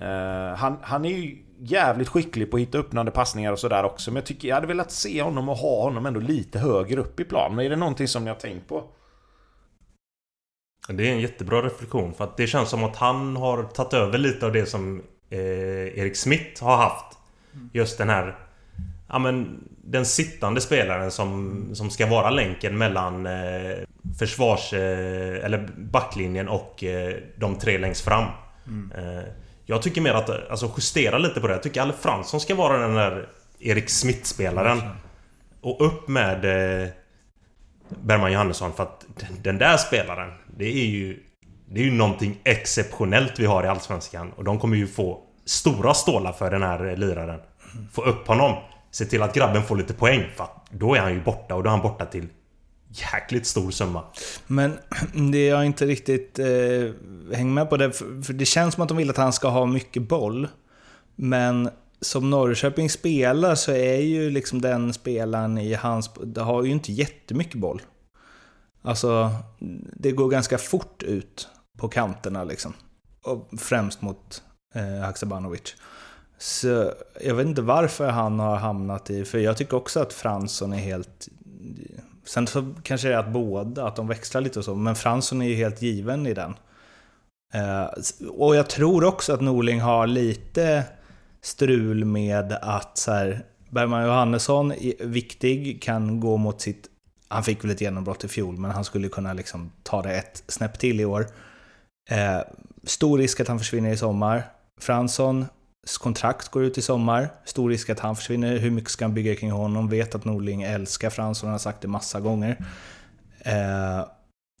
Eh, han, han är ju jävligt skicklig på att hitta öppnande passningar och sådär också. Men jag tycker jag hade velat se honom och ha honom ändå lite högre upp i plan. Men är det någonting som ni har tänkt på? Det är en jättebra reflektion för att det känns som att han har tagit över lite av det som eh, Erik Smith har haft. Just den här... Ja men den sittande spelaren som, som ska vara länken mellan eh, försvars... Eh, eller backlinjen och eh, de tre längst fram. Mm. Jag tycker mer att, alltså justera lite på det. Jag tycker Alle Fransson ska vara den där Erik Smith-spelaren. Och upp med eh, Bergman Johannesson för att den där spelaren, det är ju... Det är ju någonting exceptionellt vi har i Allsvenskan. Och de kommer ju få stora stålar för den här liraren. Få upp honom. Se till att grabben får lite poäng. För då är han ju borta och då är han borta till jäkligt stor summa. Men det jag inte riktigt eh, hänger med på det, för, det känns som att de vill att han ska ha mycket boll. Men som Norrköping spelar så är ju liksom den spelaren i hans... Det har ju inte jättemycket boll. Alltså, det går ganska fort ut på kanterna liksom. Och främst mot eh, Haksabanovic. Så jag vet inte varför han har hamnat i... För jag tycker också att Fransson är helt... Sen så kanske det är att båda, att de växlar lite och så, men Fransson är ju helt given i den. Eh, och jag tror också att Norling har lite strul med att så här, Bergman Johannesson, viktig, kan gå mot sitt... Han fick väl ett genombrott i fjol, men han skulle kunna liksom ta det ett snäpp till i år. Eh, stor risk att han försvinner i sommar. Fransson, kontrakt går ut i sommar. Stor risk att han försvinner. Hur mycket ska han bygga kring honom? Vet att Norling älskar Fransson, han har sagt det massa gånger. Eh,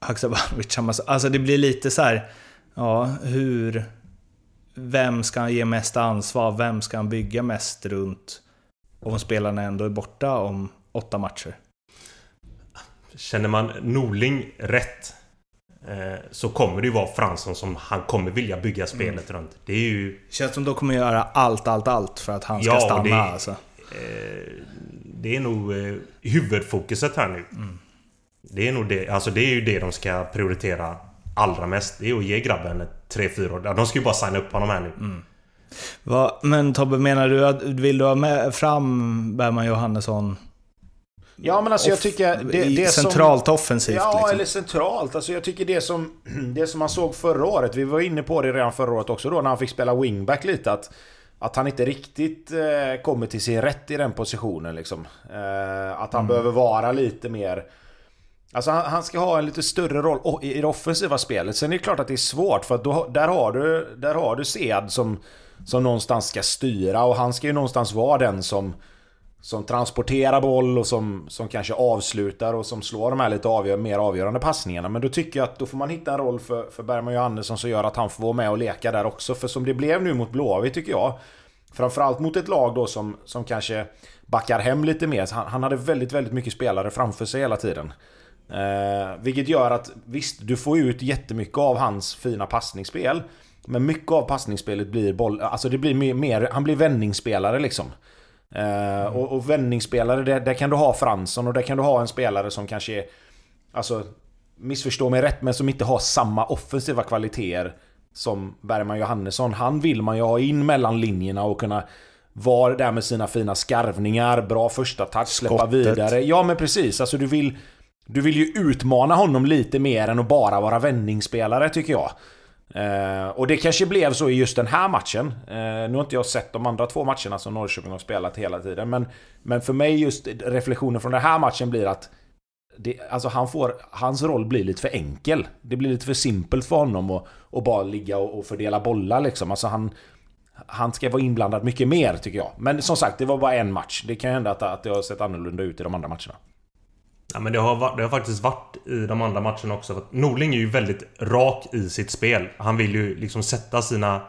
Haksabanovic, alltså det blir lite så här, ja, hur vem ska han ge mest ansvar? Vem ska han bygga mest runt? Om spelarna ändå är borta om åtta matcher. Känner man Norling rätt så kommer det ju vara Fransson som han kommer vilja bygga spelet mm. runt. Det är ju... Känns som de kommer göra allt, allt, allt för att han ska ja, stanna det, alltså. Eh, det är nog eh, huvudfokuset här nu. Mm. Det är nog det, alltså det är ju det de ska prioritera allra mest. Det är att ge grabben 3-4 år. De ska ju bara signa upp honom här nu. Mm. Va, men Tobbe, menar du att vill du ha med fram Bergman Johannesson? Ja men alltså jag tycker... Det, det centralt som, offensivt Ja, liksom. eller centralt. Alltså jag tycker det som, det som man såg förra året, vi var inne på det redan förra året också då när han fick spela wingback lite. Att, att han inte riktigt eh, kommer till sin rätt i den positionen liksom. Eh, att han mm. behöver vara lite mer Alltså han, han, ska ha en lite större roll i det offensiva spelet. Sen är det klart att det är svårt för att då, där har du, där har du Sead som, som någonstans ska styra och han ska ju någonstans vara den som, som transporterar boll och som, som kanske avslutar och som slår de här lite avgör, mer avgörande passningarna. Men då tycker jag att då får man hitta en roll för, för Bergman Johannesson som gör att han får vara med och leka där också. För som det blev nu mot Blåvitt tycker jag Framförallt mot ett lag då som, som kanske backar hem lite mer. Han, han hade väldigt, väldigt mycket spelare framför sig hela tiden. Eh, vilket gör att visst, du får ut jättemycket av hans fina passningsspel. Men mycket av passningsspelet blir boll... Alltså det blir mer... Han blir vändningsspelare liksom. Eh, och, och vändningsspelare, där, där kan du ha Fransson och där kan du ha en spelare som kanske är... Alltså... Missförstå mig rätt, men som inte har samma offensiva kvaliteter som Bergman Johannesson. Han vill man ju ha in mellan linjerna och kunna vara där med sina fina skarvningar, bra första touch, släppa vidare. Ja men precis, alltså du vill... Du vill ju utmana honom lite mer än att bara vara vändningsspelare tycker jag. Eh, och det kanske blev så i just den här matchen. Eh, nu har inte jag sett de andra två matcherna som Norrköping har spelat hela tiden. Men, men för mig just reflektionen från den här matchen blir att det, alltså han får, hans roll blir lite för enkel. Det blir lite för simpelt för honom att, att bara ligga och, och fördela bollar liksom. Alltså han, han ska vara inblandad mycket mer tycker jag. Men som sagt, det var bara en match. Det kan hända att, att det har sett annorlunda ut i de andra matcherna. Ja, men det har, det har faktiskt varit i de andra matcherna också. Norling är ju väldigt rak i sitt spel. Han vill ju liksom sätta sina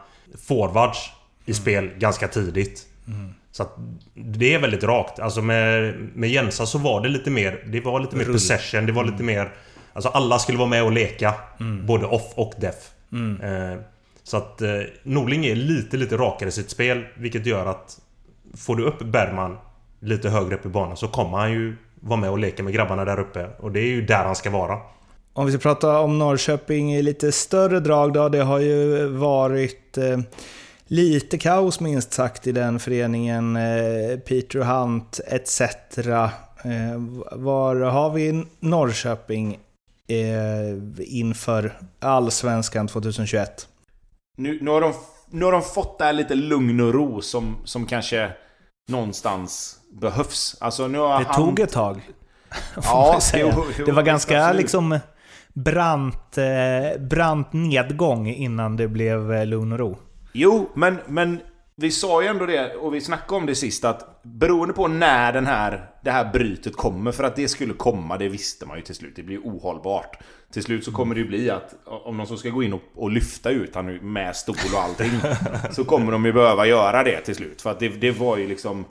forwards i mm. spel ganska tidigt. Mm. Så att det är väldigt rakt. Alltså med, med Jensa så var det lite mer... Det var lite mer Rull. possession. Det var lite mer... Alltså alla skulle vara med och leka. Mm. Både off och def. Mm. Eh, så att eh, Norling är lite, lite rakare i sitt spel. Vilket gör att... Får du upp Bergman lite högre upp i banan så kommer han ju vara med och leka med grabbarna där uppe. Och det är ju där han ska vara. Om vi ska prata om Norrköping i lite större drag då. Det har ju varit eh, lite kaos minst sagt i den föreningen. Eh, Peter Hunt etc. Eh, var har vi Norrköping eh, inför Allsvenskan 2021? Nu, nu, har de, nu har de fått det här lite lugn och ro som, som kanske någonstans behövs. Alltså nu har det han... tog ett tag. Ja, jo, jo, det var ganska absolut. liksom brant, eh, brant nedgång innan det blev eh, lugn och ro. Jo, men, men vi sa ju ändå det, och vi snackade om det sist, att beroende på när den här, det här brytet kommer, för att det skulle komma, det visste man ju till slut. Det blir ohållbart. Till slut så kommer det ju bli att om någon som ska gå in och, och lyfta ut han med stol och allting, så kommer de ju behöva göra det till slut. För att det, det var ju liksom...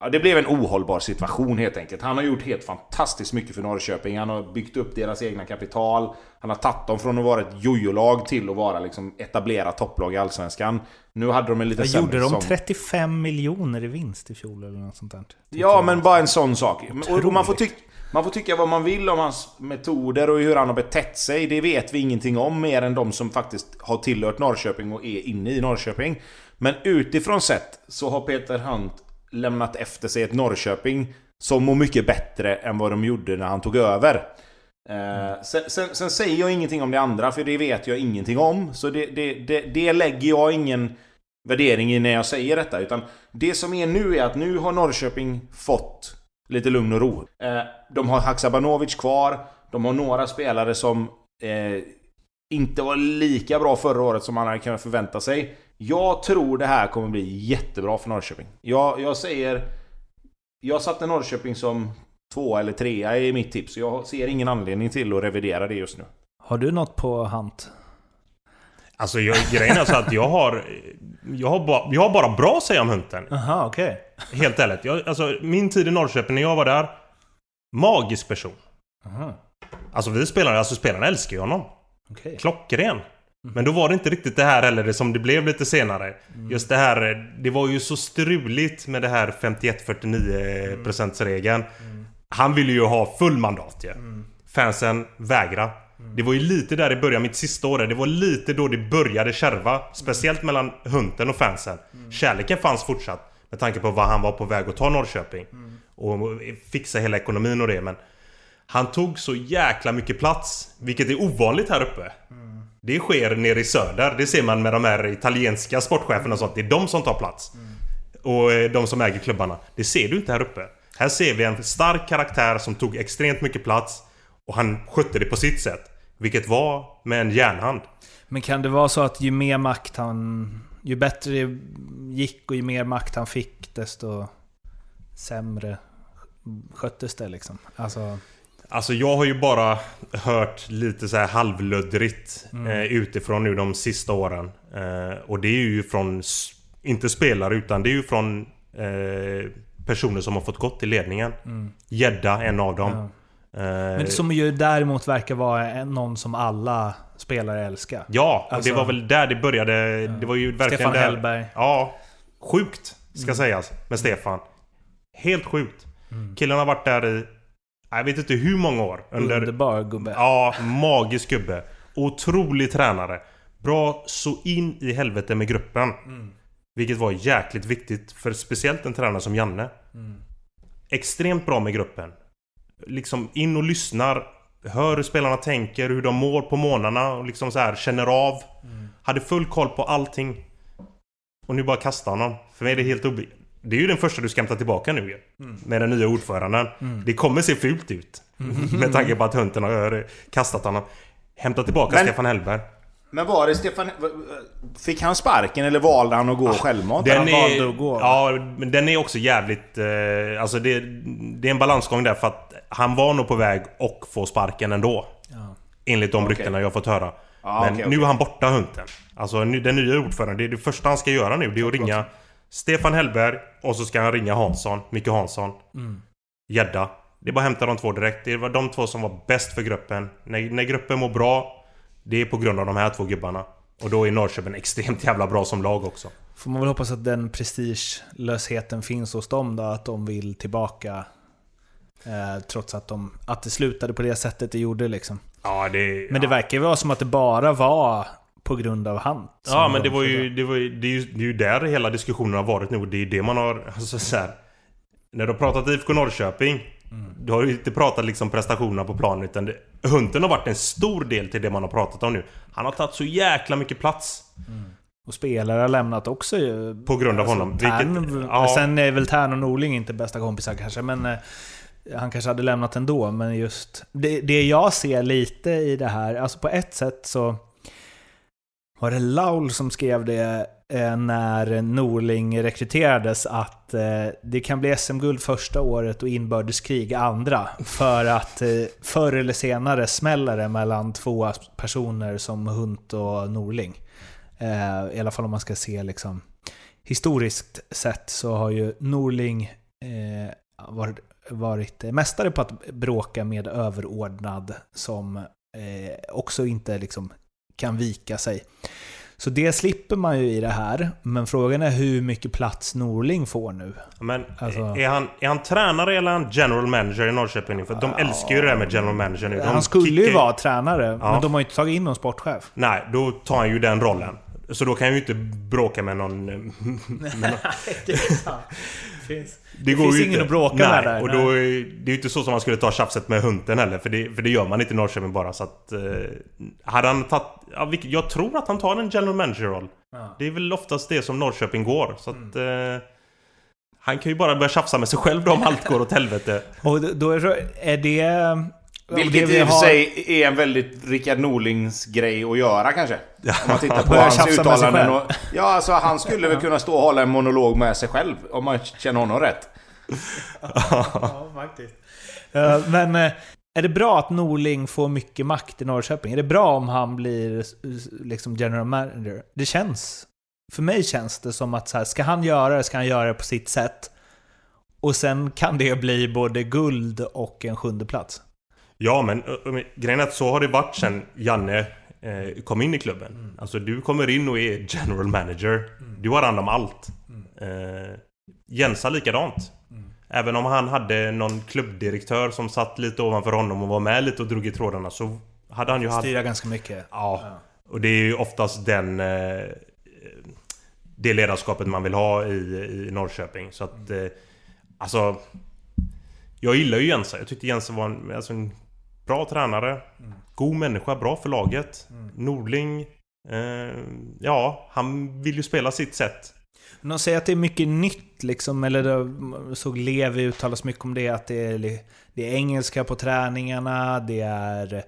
Ja, det blev en ohållbar situation helt enkelt. Han har gjort helt fantastiskt mycket för Norrköping. Han har byggt upp deras egna kapital. Han har tagit dem från att vara ett jojolag till att vara liksom etablerat topplag i Allsvenskan. Nu hade de en lite sämre Gjorde de som... 35 miljoner i vinst i fjol eller något sånt där? Ja, men bara en sån sak. Och man, får tycka, man får tycka vad man vill om hans metoder och hur han har betett sig. Det vet vi ingenting om mer än de som faktiskt har tillhört Norrköping och är inne i Norrköping. Men utifrån sett så har Peter Hunt lämnat efter sig ett Norrköping som mår mycket bättre än vad de gjorde när han tog över. Mm. Sen, sen, sen, säger jag ingenting om det andra, för det vet jag ingenting om. Så det, det, det, det lägger jag ingen värdering i när jag säger detta. Utan det som är nu är att nu har Norrköping fått lite lugn och ro. Eh, de har Haksabanovic kvar. De har några spelare som eh, inte var lika bra förra året som man hade kunnat förvänta sig. Jag tror det här kommer bli jättebra för Norrköping. Jag, jag säger... Jag satte Norrköping som två eller trea i mitt tips. Jag ser ingen anledning till att revidera det just nu. Har du något på Hant? Alltså jag, grejen är så att jag har... Jag har, bara, jag har bara bra att säga om Hunten. Aha, okej. Okay. Helt ärligt. Jag, alltså min tid i Norrköping när jag var där. Magisk person. Aha. Alltså vi spelare, alltså spelarna älskar ju honom. Okay. Klockren. Men då var det inte riktigt det här heller som det blev lite senare. Mm. Just det här, det var ju så struligt med det här 51-49% regeln. Mm. Han ville ju ha full mandat ja. Mm. Fansen vägra. Det var ju lite där i början, mitt sista år Det var lite då det började kärva. Speciellt mellan Hunten och fansen. Mm. Kärleken fanns fortsatt. Med tanke på vad han var på väg att ta Norrköping. Mm. Och fixa hela ekonomin och det men... Han tog så jäkla mycket plats. Vilket är ovanligt här uppe. Det sker nere i söder. Det ser man med de här italienska sportcheferna och sånt. Det är de som tar plats. Mm. Och eh, de som äger klubbarna. Det ser du inte här uppe. Här ser vi en stark karaktär som tog extremt mycket plats. Och han skötte det på sitt sätt. Vilket var med en järnhand. Men kan det vara så att ju mer makt han... Ju bättre det gick och ju mer makt han fick, desto sämre sköttes det liksom? Alltså... Alltså jag har ju bara hört lite så här halvluddrigt mm. eh, utifrån nu de sista åren. Eh, och det är ju från, inte spelare utan det är ju från eh, personer som har fått gått i ledningen. Mm. Gädda, mm. en av dem. Ja. Eh, Men som ju däremot verkar vara någon som alla spelare älskar. Ja, alltså, det var väl där det började. Ja. Det var ju verkligen Stefan där. Hellberg. Ja, sjukt ska mm. sägas med Stefan. Helt sjukt. Mm. Killen har varit där i jag vet inte hur många år. Under, Underbar gubbe. Ja, magisk gubbe. Otrolig tränare. Bra så in i helvete med gruppen. Mm. Vilket var jäkligt viktigt för speciellt en tränare som Janne. Mm. Extremt bra med gruppen. Liksom in och lyssnar. Hör hur spelarna tänker, hur de mår på månaderna och liksom så här känner av. Mm. Hade full koll på allting. Och nu bara kasta honom. För mig är det helt obegripligt. Det är ju den första du ska hämta tillbaka nu ju. Mm. Med den nya ordföranden. Mm. Det kommer se fult ut. Mm. Med tanke på att Hunten har kastat honom. Hämta tillbaka men, Stefan Hellberg. Men var det Stefan... Fick han sparken eller valde han att gå ah, självmant? Den han är, att gå? Ja, men den är också jävligt... Eh, alltså det, det är en balansgång där för att han var nog på väg att få sparken ändå. Ja. Enligt de okay. ryktena jag har fått höra. Ah, men okay, nu är han borta Hunten. Alltså den nya ordföranden, det är det första han ska göra nu. Det är att ringa Stefan Hellberg och så ska han ringa Hansson, Micke Hansson. Mm. Gädda. Mm. Det är bara att hämta de två direkt. Det var de två som var bäst för gruppen. När, när gruppen mår bra, det är på grund av de här två gubbarna. Och då är Norrköping extremt jävla bra som lag också. Får man väl hoppas att den prestigelösheten finns hos dem då, att de vill tillbaka Eh, trots att, de, att det slutade på det sättet det gjorde liksom. Ja, det, Men det verkar ju vara som att det bara var på grund av han. Ja, men det var ju, det, var ju, det, är ju, det är ju där hela diskussionen har varit nu. Det är det man har... Alltså, så här, när du har pratat IFK Norrköping Mm. Du har ju inte pratat liksom prestationerna på planen utan det, Hunten har varit en stor del till det man har pratat om nu. Han har tagit så jäkla mycket plats. Mm. Och spelare har lämnat också ju. På grund av alltså, honom. Tern, Vilket, ja. Sen är väl Tern och Norling inte bästa kompisar kanske, men eh, han kanske hade lämnat ändå. Men just det, det jag ser lite i det här, alltså på ett sätt så var det Laul som skrev det Eh, när Norling rekryterades att eh, det kan bli SM-guld första året och inbördeskrig andra. För att eh, förr eller senare smäller det mellan två personer som Hunt och Norling. Eh, I alla fall om man ska se liksom historiskt sett så har ju Norling eh, varit, varit mästare på att bråka med överordnad som eh, också inte liksom kan vika sig. Så det slipper man ju i det här. Men frågan är hur mycket plats Norling får nu. Men alltså... är, han, är han tränare eller är han general manager i Norrköping? För de ja. älskar ju det här med general manager nu. De han skulle kickar... ju vara tränare, ja. men de har ju inte tagit in någon sportchef. Nej, då tar han ju den rollen. Så då kan jag ju inte bråka med någon... Med någon... det är sant. finns, det, det finns ingen inte. att bråka nej, med där. Och då, är, det är ju inte så som man skulle ta tjafset med Hunten heller. För det, för det gör man inte i Norrköping bara. Så att... Eh, hade han tagit... Ja, jag tror att han tar en general manager-roll. Ja. Det är väl oftast det som Norrköping går. Så att... Mm. Eh, han kan ju bara börja tjafsa med sig själv då om allt går åt helvete. Och då är, är det vilket i och för sig är en väldigt Rickard Norlings grej att göra kanske. Om man tittar på hans uttalanden. Och, ja, alltså han skulle väl kunna stå och hålla en monolog med sig själv. Om man känner honom rätt. ja, faktiskt. Men uh, är det bra att Norling får mycket makt i Norrköping? Är det bra om han blir liksom general manager? Det känns... För mig känns det som att så här, ska han göra det, ska han göra det på sitt sätt. Och sen kan det bli både guld och en sjunde plats. Ja, men, men grejen är att så har det varit sen Janne eh, kom in i klubben. Mm. Alltså du kommer in och är general manager. Mm. Du har hand om allt. Mm. Eh, Jensa likadant. Mm. Även om han hade någon klubbdirektör som satt lite ovanför honom och var med lite och drog i trådarna så hade han ju... Styra ganska mycket. Ja. ja. Och det är ju oftast den... Eh, det ledarskapet man vill ha i, i Norrköping. Så att... Eh, alltså... Jag gillar ju Jensa. Jag tyckte Jensa var en, alltså en Bra tränare. Mm. God människa, bra för laget. Mm. Nordling. Eh, ja, han vill ju spela sitt sätt. De säger att det är mycket nytt liksom, eller det, såg Levi uttalas mycket om det, att det är, det är engelska på träningarna, det är eh,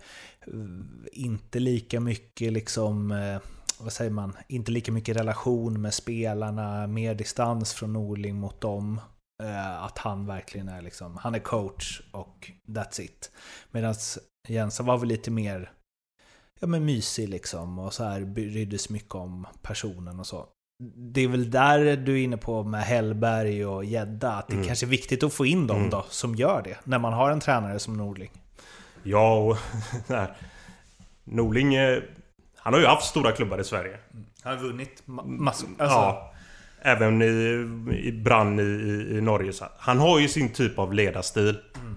inte lika mycket liksom, eh, vad säger man, inte lika mycket relation med spelarna, mer distans från Norling mot dem. Eh, att han verkligen är liksom, han är coach och that's it. Medan Jensa var väl lite mer ja, men mysig liksom och så här sig mycket om personen och så. Det är väl där du är inne på med Hellberg och Gedda, att det mm. kanske är viktigt att få in dem mm. då som gör det, när man har en tränare som Norling. Ja, och Norling, han har ju haft stora klubbar i Sverige. Han har vunnit massor. Alltså. Ja, Även i, i Brann i, i, Norge. Så han har ju sin typ av ledarstil. Mm.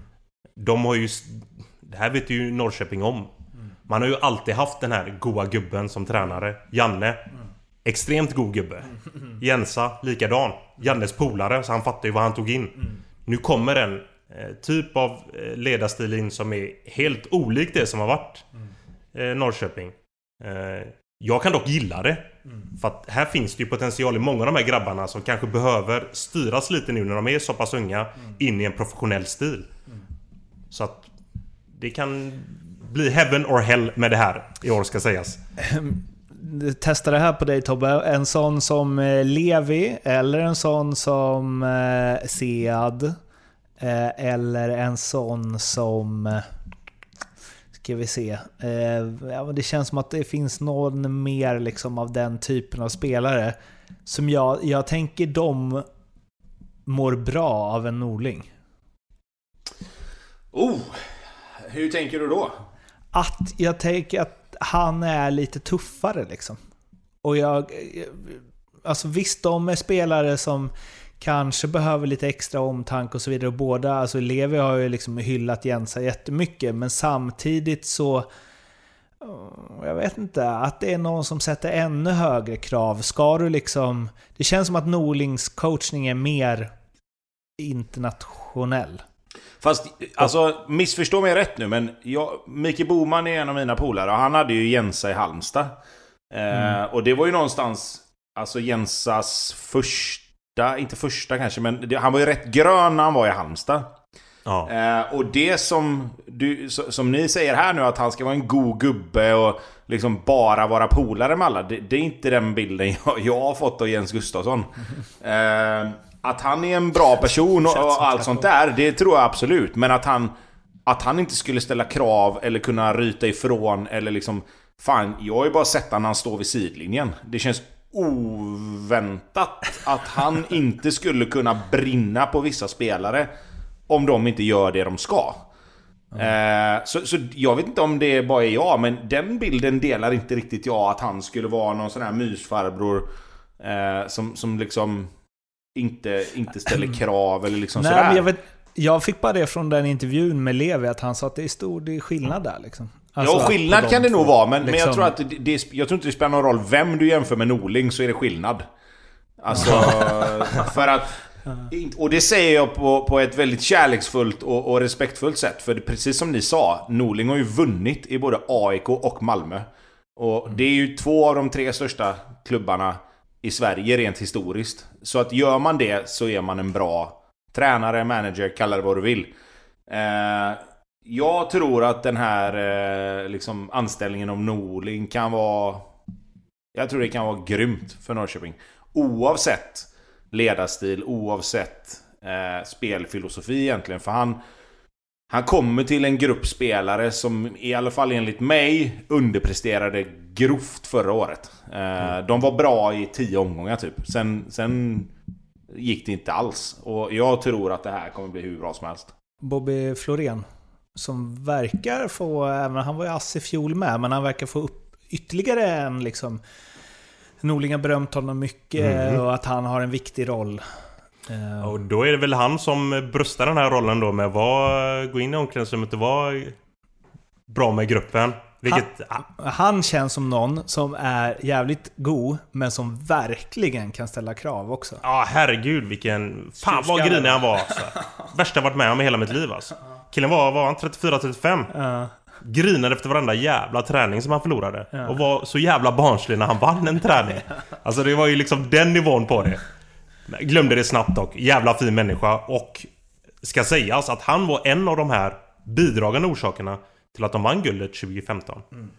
De har ju... Det här vet ju Norrköping om. Mm. Man har ju alltid haft den här goa gubben som tränare. Janne. Mm. Extremt god gubbe. Mm. Jensa, likadan. Jannes polare, så han fattar ju vad han tog in. Mm. Nu kommer en eh, typ av eh, ledarstil in som är helt olik det som har varit mm. eh, Norrköping. Eh, jag kan dock gilla det. Mm. För att här finns det ju potential i många av de här grabbarna som kanske behöver styras lite nu när de är så pass unga mm. in i en professionell stil. Mm. Så att det kan bli heaven or hell med det här i år ska sägas. Ehm, Testa det här på dig Tobbe. En sån som eh, Levi eller en sån som eh, Sead. Eh, eller en sån som ska vi se. Eh, ja, det känns som att det finns någon mer liksom av den typen av spelare. Som jag, jag tänker de mår bra av en Norling. Oh! Hur tänker du då? Att jag tänker att han är lite tuffare liksom. Och jag... Alltså visst, de är spelare som kanske behöver lite extra omtanke och så vidare. Och båda, alltså Levi har ju liksom hyllat Jensa jättemycket, men samtidigt så... Jag vet inte, att det är någon som sätter ännu högre krav. Ska du liksom... Det känns som att Norlings coachning är mer internationell. Fast, alltså missförstå mig rätt nu, men jag, Micke Boman är en av mina polare och han hade ju Jensa i Halmstad. Eh, mm. och det var ju någonstans, alltså Jensas första, inte första kanske, men det, han var ju rätt grön när han var i Halmstad. Ja. Eh, och det som, du, som ni säger här nu, att han ska vara en god gubbe och liksom bara vara polare med alla. Det, det är inte den bilden jag, jag har fått av Jens Gustafsson. Eh, att han är en bra person och, och allt sånt där, det tror jag absolut. Men att han, att han inte skulle ställa krav eller kunna ryta ifrån eller liksom... Fan, jag har ju bara sett när han står vid sidlinjen. Det känns oväntat att han inte skulle kunna brinna på vissa spelare om de inte gör det de ska. Mm. Eh, så, så jag vet inte om det bara är jag, men den bilden delar inte riktigt jag att han skulle vara någon sån här mysfarbror eh, som, som liksom inte, inte ställer krav eller liksom Nej, sådär. Jag, vet, jag fick bara det från den intervjun med Levi, att han sa att det är stor skillnad där liksom. Alltså, ja, skillnad kan det nog vara, men, liksom... men jag tror att det, det, jag tror inte det spelar någon roll vem du jämför med Norling så är det skillnad. Alltså, för att... Och det säger jag på, på ett väldigt kärleksfullt och, och respektfullt sätt. För det, precis som ni sa, Norling har ju vunnit i både AIK och Malmö. Och det är ju två av de tre största klubbarna i Sverige rent historiskt. Så att gör man det så är man en bra tränare, manager, kalla det vad du vill. Eh, jag tror att den här eh, liksom anställningen av Norling kan vara... Jag tror det kan vara grymt för Norrköping. Oavsett ledarstil, oavsett eh, spelfilosofi egentligen. För han, han kommer till en grupp spelare som i alla fall enligt mig underpresterade grovt förra året. Mm. De var bra i tio omgångar typ. Sen, sen gick det inte alls. Och jag tror att det här kommer bli hur bra som helst. Bobby Florén, som verkar få, även han var ju ass i fjol med, men han verkar få upp ytterligare en liksom... Norling har berömt honom mycket mm. och att han har en viktig roll. Och då är det väl han som bröstar den här rollen då med att gå in i omklädningsrummet och vara bra med gruppen. Vilket, han, han, känns som någon som är jävligt god, men som verkligen kan ställa krav också. Ja, herregud vilken... Fan vad grinig han var alltså. Värsta jag varit med om i hela mitt liv alltså. Killen var, var han 34-35? Uh. Grinade efter varenda jävla träning som han förlorade. Uh. Och var så jävla barnslig när han vann en träning. Alltså det var ju liksom den nivån på det. Glömde det snabbt dock. Jävla fin människa och ska sägas att han var en av de här bidragande orsakerna till att de vann guldet 2015. Mm.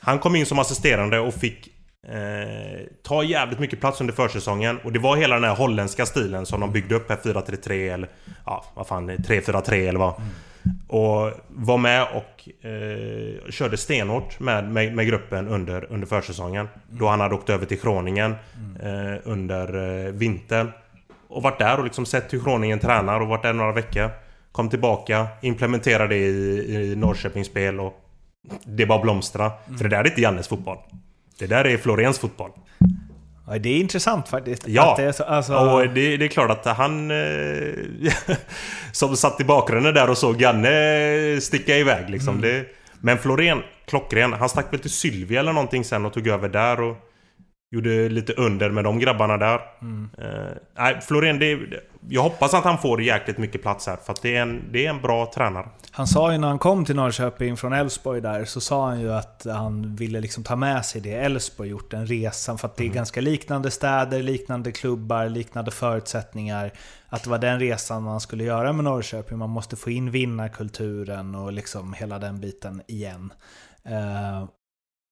Han kom in som assisterande och fick eh, ta jävligt mycket plats under försäsongen. Och det var hela den här holländska stilen som de byggde upp här 4-3-3 eller ja, vad fan 3-4-3 eller vad. Mm. Och var med och eh, körde stenhårt med, med, med, gruppen under, under försäsongen. Mm. Då han hade åkt över till Kroningen eh, under eh, vintern. Och varit där och liksom sett hur Kroningen tränar och varit där några veckor. Kom tillbaka, implementerade det i, i Norrköpings spel och det bara blomstra. Mm. För det där är inte Jannes fotboll. Det där är Florens fotboll. Ja, det är intressant faktiskt. Ja, det är så, alltså... och det, det, är klart att han... Eh, som satt i bakgrunden där och såg Janne sticka iväg liksom. Mm. Det, men Florén, klockren. Han stack väl till Sylvia eller någonting sen och tog över där och... Gjorde lite under med de grabbarna där. Mm. Uh, nej, Florén, det, jag hoppas att han får jäkligt mycket plats här. För att det är, en, det är en bra tränare. Han sa ju när han kom till Norrköping från Elfsborg där, så sa han ju att han ville liksom ta med sig det Elfsborg gjort, den resan. För att det är mm. ganska liknande städer, liknande klubbar, liknande förutsättningar. Att det var den resan man skulle göra med Norrköping. Man måste få in vinnarkulturen och liksom hela den biten igen. Uh,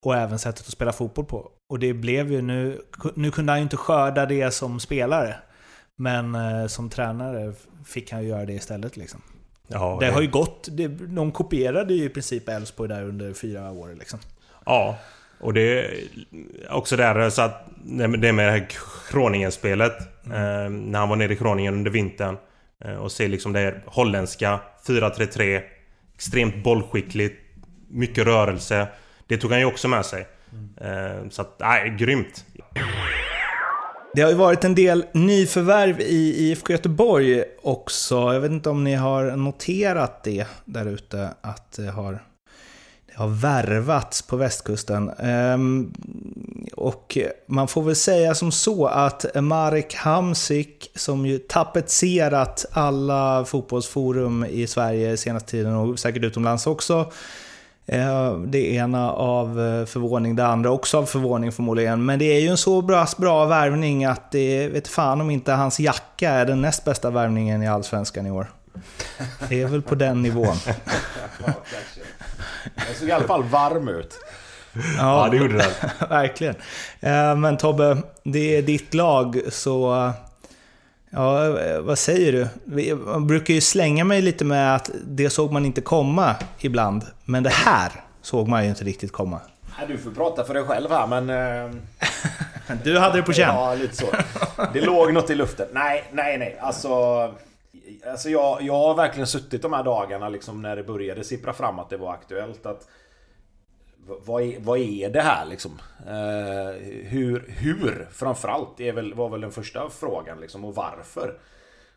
och även sättet att spela fotboll på. Och det blev ju nu... Nu kunde han ju inte skörda det som spelare. Men eh, som tränare fick han ju göra det istället liksom. Ja, det, har ju gått... Det, de kopierade ju i princip Elfsborg där under fyra år liksom. Ja, och det är också där så att det med det här Kroningen-spelet. Mm. Eh, när han var nere i Kroningen under vintern. Eh, och se liksom det här holländska 4-3-3. Extremt bollskickligt. Mycket rörelse. Det tog han ju också med sig. Mm. Så att, nej, grymt. Det har ju varit en del nyförvärv i IFK Göteborg också. Jag vet inte om ni har noterat det där ute, att det har, det har värvats på västkusten. Ehm, och man får väl säga som så att Marek Hamsik, som ju tapetserat alla fotbollsforum i Sverige senaste tiden och säkert utomlands också, det ena av eh, förvåning, det andra också av förvåning förmodligen. Men det är ju en så bra, bra värvning att det vet fan om inte hans jacka är den näst bästa värvningen i Allsvenskan i år. Det är väl på den nivån. ja, det såg i alla fall varm ut. Ja, ja det gjorde det. verkligen. Eh, men Tobbe, det är ditt lag, så Ja, vad säger du? Man brukar ju slänga mig lite med att det såg man inte komma ibland. Men det här såg man ju inte riktigt komma. du får prata för dig själv här men... Eh, du hade det på känn. Ja, lite så. Det låg något i luften. Nej, nej, nej. Alltså... Alltså jag, jag har verkligen suttit de här dagarna liksom när det började sippra fram att det var aktuellt att vad är, vad är det här liksom? Eh, hur, hur framförallt är väl, var väl den första frågan liksom och varför?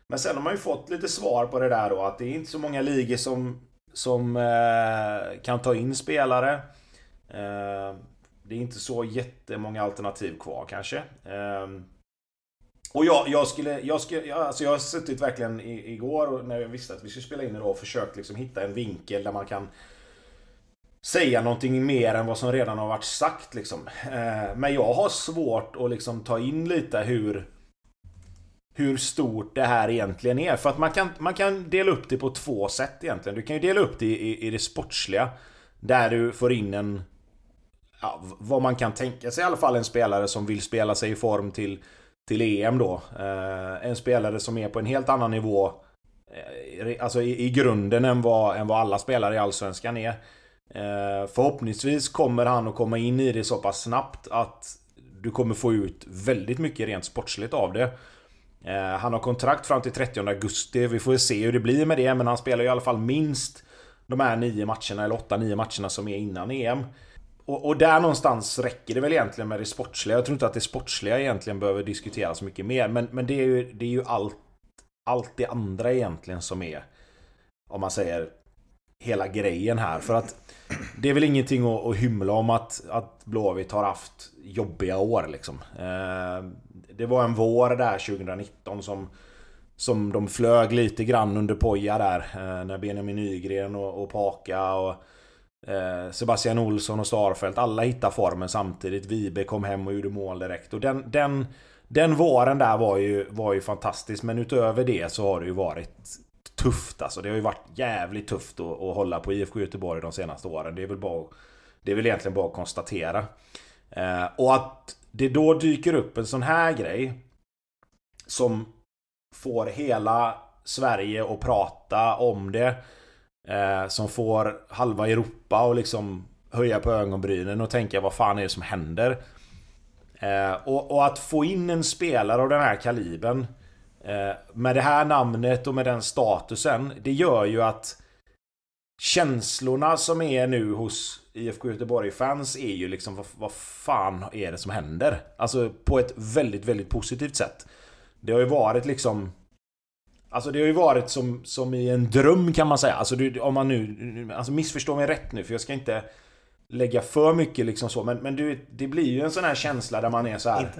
Men sen har man ju fått lite svar på det där då att det är inte så många ligor som, som eh, kan ta in spelare. Eh, det är inte så jättemånga alternativ kvar kanske. Eh, och jag, jag skulle, jag skulle, alltså jag har suttit verkligen igår när jag visste att vi skulle spela in idag och försökt liksom hitta en vinkel där man kan säga någonting mer än vad som redan har varit sagt liksom. Eh, men jag har svårt att liksom ta in lite hur hur stort det här egentligen är. För att man kan, man kan dela upp det på två sätt egentligen. Du kan ju dela upp det i, i det sportsliga. Där du får in en... Ja, vad man kan tänka sig i alla fall en spelare som vill spela sig i form till, till EM då. Eh, en spelare som är på en helt annan nivå. Eh, alltså i, i grunden än vad, än vad alla spelare i Allsvenskan är. Eh, förhoppningsvis kommer han att komma in i det så pass snabbt att du kommer få ut väldigt mycket rent sportsligt av det. Eh, han har kontrakt fram till 30 augusti. Vi får se hur det blir med det, men han spelar i alla fall minst de här nio matcherna, eller 8-9 matcherna som är innan EM. Och, och, där någonstans räcker det väl egentligen med det sportsliga. Jag tror inte att det sportsliga egentligen behöver diskuteras mycket mer. Men, men det är ju, det är ju allt, allt det andra egentligen som är, om man säger, hela grejen här. För att det är väl ingenting att, att hymla om att, att Blåvitt har haft jobbiga år liksom. Eh, det var en vår där 2019 som som de flög lite grann under poja där. Eh, när Benjamin Nygren och, och Paka och eh, Sebastian Olsson och Starfelt alla hittade formen samtidigt. Vibe kom hem och gjorde mål direkt. Och den, den, den våren där var ju, var ju fantastisk. Men utöver det så har det ju varit tufft alltså. Det har ju varit jävligt tufft att, att hålla på IFK Göteborg de senaste åren. Det är väl, bara, det är väl egentligen bara att konstatera. Eh, och att det då dyker upp en sån här grej som får hela Sverige att prata om det. Eh, som får halva Europa att liksom höja på ögonbrynen och tänka vad fan är det som händer? Eh, och, och, att få in en spelare av den här kalibern Eh, med det här namnet och med den statusen, det gör ju att känslorna som är nu hos IFK Göteborg-fans är ju liksom vad, vad fan är det som händer? Alltså på ett väldigt, väldigt positivt sätt. Det har ju varit liksom Alltså det har ju varit som, som i en dröm kan man säga. Alltså om man nu... Alltså missförstå mig rätt nu för jag ska inte lägga för mycket liksom så. Men, men du, det blir ju en sån här känsla där man är så här.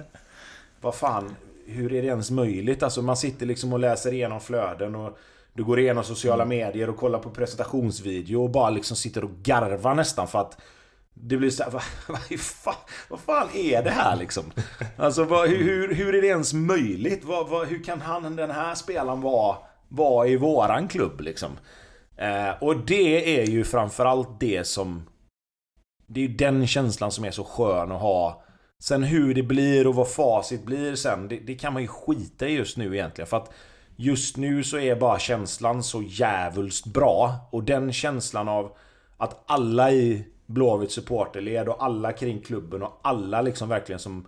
Vad fan, hur är det ens möjligt? Alltså man sitter liksom och läser igenom flöden och du går igenom sociala mm. medier och kollar på presentationsvideo och bara liksom sitter och garvar nästan för att det blir såhär, vad, vad, fan, vad fan är det här liksom? Alltså vad, hur, hur är det ens möjligt? Vad, vad, hur kan han, den här spelaren vara, vara i våran klubb liksom? Eh, och det är ju framförallt det som... Det är den känslan som är så skön att ha Sen hur det blir och vad facit blir sen, det, det, kan man ju skita i just nu egentligen. För att just nu så är bara känslan så jävulst bra. Och den känslan av att alla i Blåvitt supporterled och alla kring klubben och alla liksom verkligen som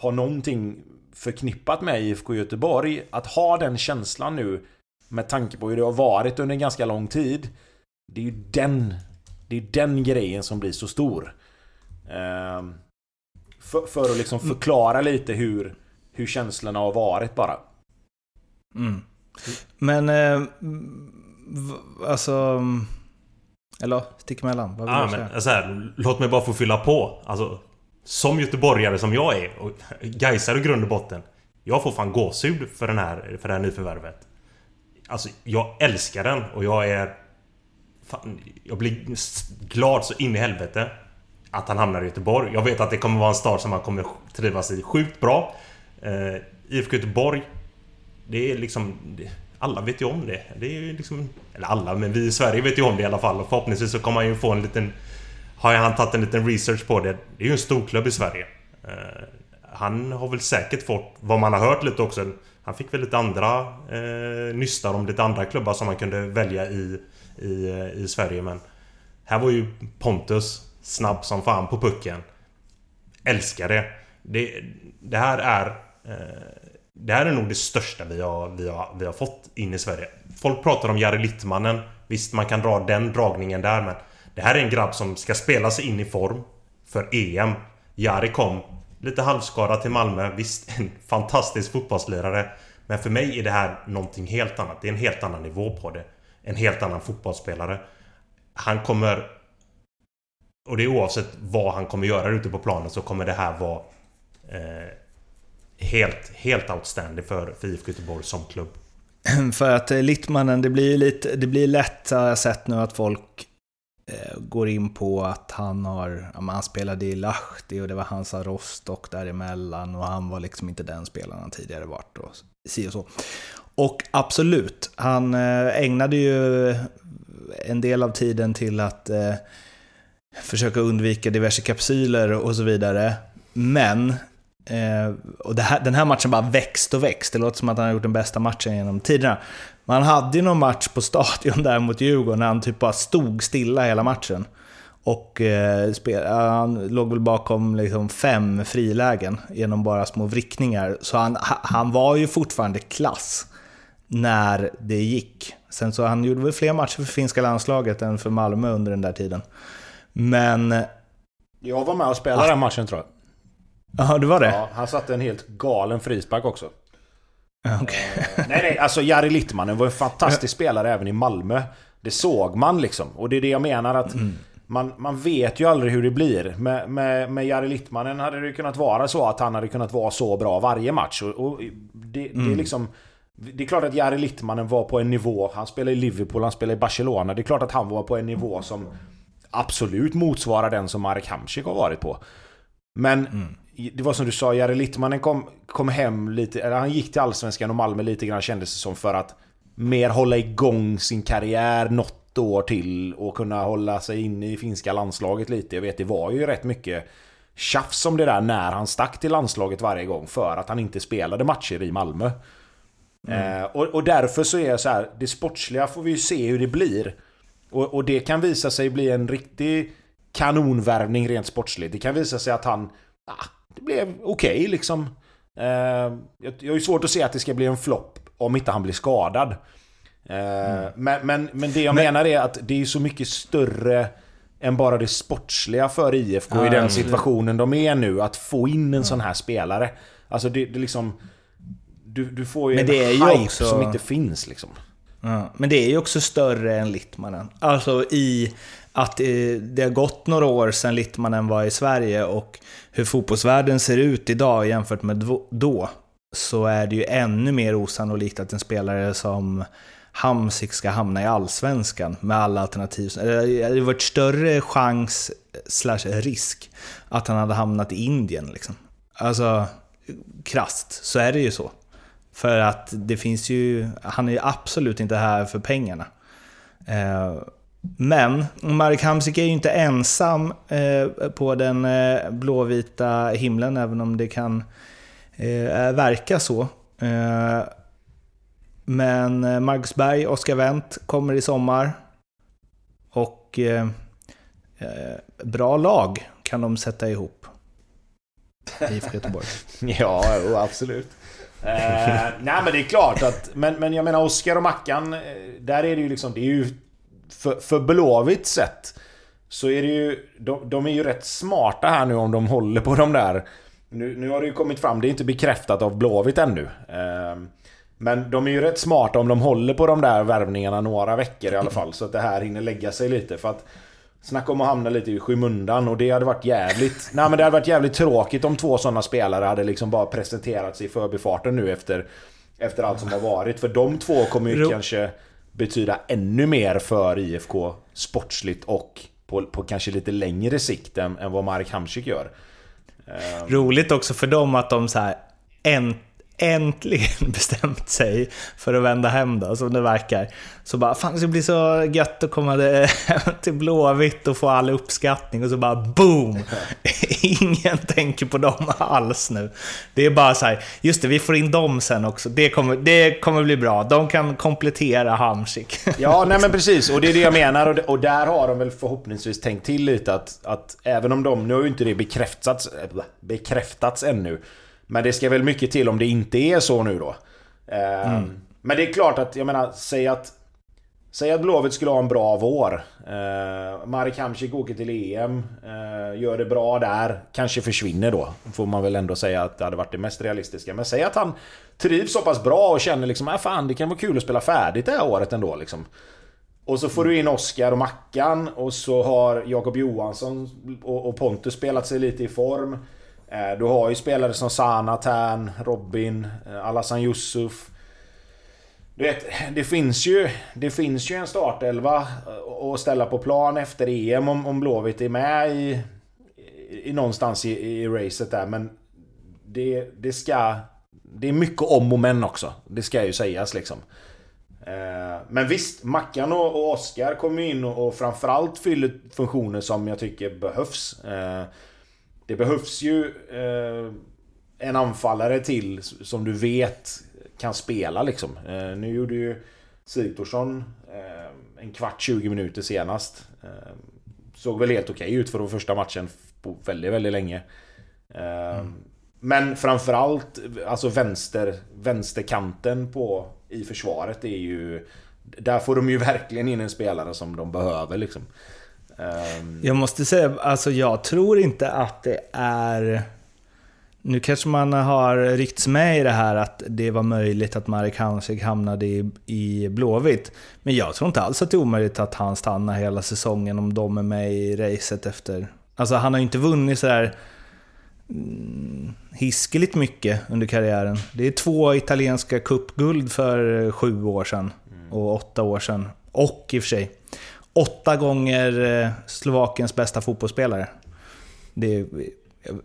har någonting förknippat med IFK Göteborg. Att ha den känslan nu med tanke på hur det har varit under en ganska lång tid. Det är ju den, det är den grejen som blir så stor. Um, för, för att liksom förklara lite hur, hur känslorna har varit bara. Mm. Men... Eh, alltså... Eller stick emellan. Vad vill säga? men, så här, låt mig bara få fylla på. Alltså, som göteborgare som jag är och Gaisar i grund och botten. Jag får fan gåshud för, den här, för det här nyförvärvet. Alltså jag älskar den och jag är... Fan, jag blir glad så in i helvete att han hamnar i Göteborg. Jag vet att det kommer vara en stad som han kommer trivas i sjukt bra. Eh, IFK Göteborg. Det är liksom... Det, alla vet ju om det. Det är ju liksom... Eller alla, men vi i Sverige vet ju om det i alla fall. Och förhoppningsvis så kommer han ju få en liten... Har han tagit en liten research på det. Det är ju en stor klubb i Sverige. Eh, han har väl säkert fått, vad man har hört lite också, han fick väl lite andra eh, nystar om lite andra klubbar som han kunde välja i, i, eh, i Sverige men Här var ju Pontus snabb som fan på pucken. Älskar det. Det, det här är eh, Det här är nog det största vi har, vi, har, vi har fått in i Sverige. Folk pratar om Jari Littmannen. Visst, man kan dra den dragningen där men Det här är en grabb som ska spela sig in i form för EM. Jari kom Lite halvskadad till Malmö. Visst, en fantastisk fotbollslirare. Men för mig är det här någonting helt annat. Det är en helt annan nivå på det. En helt annan fotbollsspelare. Han kommer... Och det är oavsett vad han kommer göra ute på planen så kommer det här vara... Eh, helt, helt outstanding för, för IFK Göteborg som klubb. För att eh, Littmannen, det blir lite, det blir lätt, har jag sett nu, att folk Eh, går in på att han har, ja, han spelade i Lahti och det var Hansa Rostock däremellan och han var liksom inte den spelaren han tidigare varit och si och så. Och absolut, han eh, ägnade ju en del av tiden till att eh, försöka undvika diverse kapsyler och så vidare. Men, eh, och här, den här matchen bara växt och växt. Det låter som att han har gjort den bästa matchen genom tiderna. Man hade ju någon match på stadion där mot Djurgården när han typ bara stod stilla hela matchen. Och eh, spel, han låg väl bakom liksom fem frilägen genom bara små vrickningar. Så han, han var ju fortfarande klass när det gick. Sen så han gjorde väl fler matcher för finska landslaget än för Malmö under den där tiden. Men... Jag var med och spelade ah. den matchen tror jag. Jaha, du var det? Ja, han satte en helt galen frispark också. Okay. nej, nej, alltså Jari Littmanen var en fantastisk spelare även i Malmö. Det såg man liksom. Och det är det jag menar att mm. man, man vet ju aldrig hur det blir. Med, med, med Jari Littmanen hade det kunnat vara så att han hade kunnat vara så bra varje match. Och, och det, mm. det, är mm. liksom... Det är klart att Jari Littmanen var på en nivå, han spelade i Liverpool, han spelade i Barcelona. Det är klart att han var på en nivå som absolut motsvarar den som Marek Hamsik har varit på. Men mm det var som du sa, Jari Littmanen kom, kom hem lite, eller han gick till Allsvenskan och Malmö lite grann kändes det som för att mer hålla igång sin karriär något år till och kunna hålla sig inne i finska landslaget lite. Jag vet, det var ju rätt mycket tjafs om det där när han stack till landslaget varje gång för att han inte spelade matcher i Malmö. Mm. Eh, och, och, därför så är jag så här, det sportsliga får vi ju se hur det blir. Och, och det kan visa sig bli en riktig kanonvärvning rent sportsligt. Det kan visa sig att han ah, det blev okej okay, liksom. Eh, jag, jag har ju svårt att se att det ska bli en flopp om inte han blir skadad. Eh, mm. men, men, men det jag men... menar är att det är så mycket större än bara det sportsliga för IFK ah, i den situationen de är nu. Att få in en sån här spelare. Alltså det, det liksom... Du, du får ju men det en är hype ju också... som inte finns liksom. Ja, men det är ju också större än Littmanen. Alltså i att eh, det har gått några år sedan Littmanen var i Sverige och hur fotbollsvärlden ser ut idag jämfört med då, så är det ju ännu mer osannolikt att en spelare som Hamsik ska hamna i Allsvenskan med alla alternativ. Eh, det hade varit större chans slash risk att han hade hamnat i Indien. Liksom. Alltså, krast så är det ju så. För att det finns ju, han är ju absolut inte här för pengarna. Eh, men Marek Hamsik är ju inte ensam eh, på den eh, blåvita himlen, även om det kan verka så. Men Marcus Berg, Oskar Wendt kommer i sommar. Och bra lag kan de sätta ihop. IFK Göteborg. ja, absolut eh, nej men det är klart att... Men, men jag menar Oskar och Mackan, eh, där är det ju liksom... Det är ju för, för Blåvitt sett så är det ju... De, de, är ju rätt smarta här nu om de håller på de där Nu, nu har det ju kommit fram, det är inte bekräftat av Blåvitt ännu. Eh, men de är ju rätt smarta om de håller på de där värvningarna några veckor i alla fall. Så att det här hinner lägga sig lite. För att Snacka om att hamna lite i skymundan och det hade varit jävligt... Nej men det hade varit jävligt tråkigt om två sådana spelare hade liksom bara presenterat sig i förbifarten nu efter... Efter allt som har varit. För de två kommer ju kanske betyda ännu mer för IFK sportsligt och på, på kanske lite längre sikt än, än vad Marek Hamsik gör. Roligt också för dem att de så här äntligen bestämt sig för att vända hem då, som det verkar. Så bara, fan det blir så gött att komma till Blåvitt och få all uppskattning och så bara boom! Ingen tänker på dem alls nu. Det är bara så här, just det, vi får in dem sen också. Det kommer, det kommer bli bra. De kan komplettera Hamsik. Ja, nej men precis. Och det är det jag menar. Och, och där har de väl förhoppningsvis tänkt till lite att, att även om de, nu har ju inte det bekräftats, bekräftats ännu. Men det ska väl mycket till om det inte är så nu då. Eh, mm. Men det är klart att, jag menar, säg att... Säg att Blåvitt skulle ha en bra vår. Eh, Marek Hamsik åker till EM, eh, gör det bra där, kanske försvinner då. Får man väl ändå säga att det hade varit det mest realistiska. Men säg att han trivs så pass bra och känner liksom, äh, fan det kan vara kul att spela färdigt det här året ändå liksom. Och så får du in Oskar och Mackan och så har Jakob Johansson och Pontus spelat sig lite i form. Eh, du har ju spelare som Sana, Tern, Robin, eh, Alassane Yusuf. Du vet, det finns ju, det finns ju en startelva eh, att ställa på plan efter EM om, om Blåvitt är med i, i någonstans i, i racet där. Men det, det ska... Det är mycket om och men också. Det ska ju sägas liksom. Eh, men visst, Mackan och Oskar kommer in och framförallt fyller funktioner som jag tycker behövs. Det behövs ju eh, en anfallare till som du vet kan spela liksom. Eh, nu gjorde ju Sigthorsson eh, en kvart, 20 minuter senast. Eh, såg väl helt okej okay ut för den första matchen på väldigt, väldigt länge. Eh, mm. Men framförallt, alltså vänster, vänsterkanten på, i försvaret är ju... Där får de ju verkligen in en spelare som de behöver liksom. Um... Jag måste säga, alltså jag tror inte att det är... Nu kanske man har ryckts med i det här att det var möjligt att Marek Hamsik hamnade i, i Blåvitt. Men jag tror inte alls att det är omöjligt att han stannar hela säsongen om de är med i racet efter... Alltså han har ju inte vunnit sådär mm, hiskeligt mycket under karriären. Det är två italienska cupguld för sju år sedan och åtta år sedan. Och i och för sig åtta gånger eh, Slovakiens bästa fotbollsspelare. Det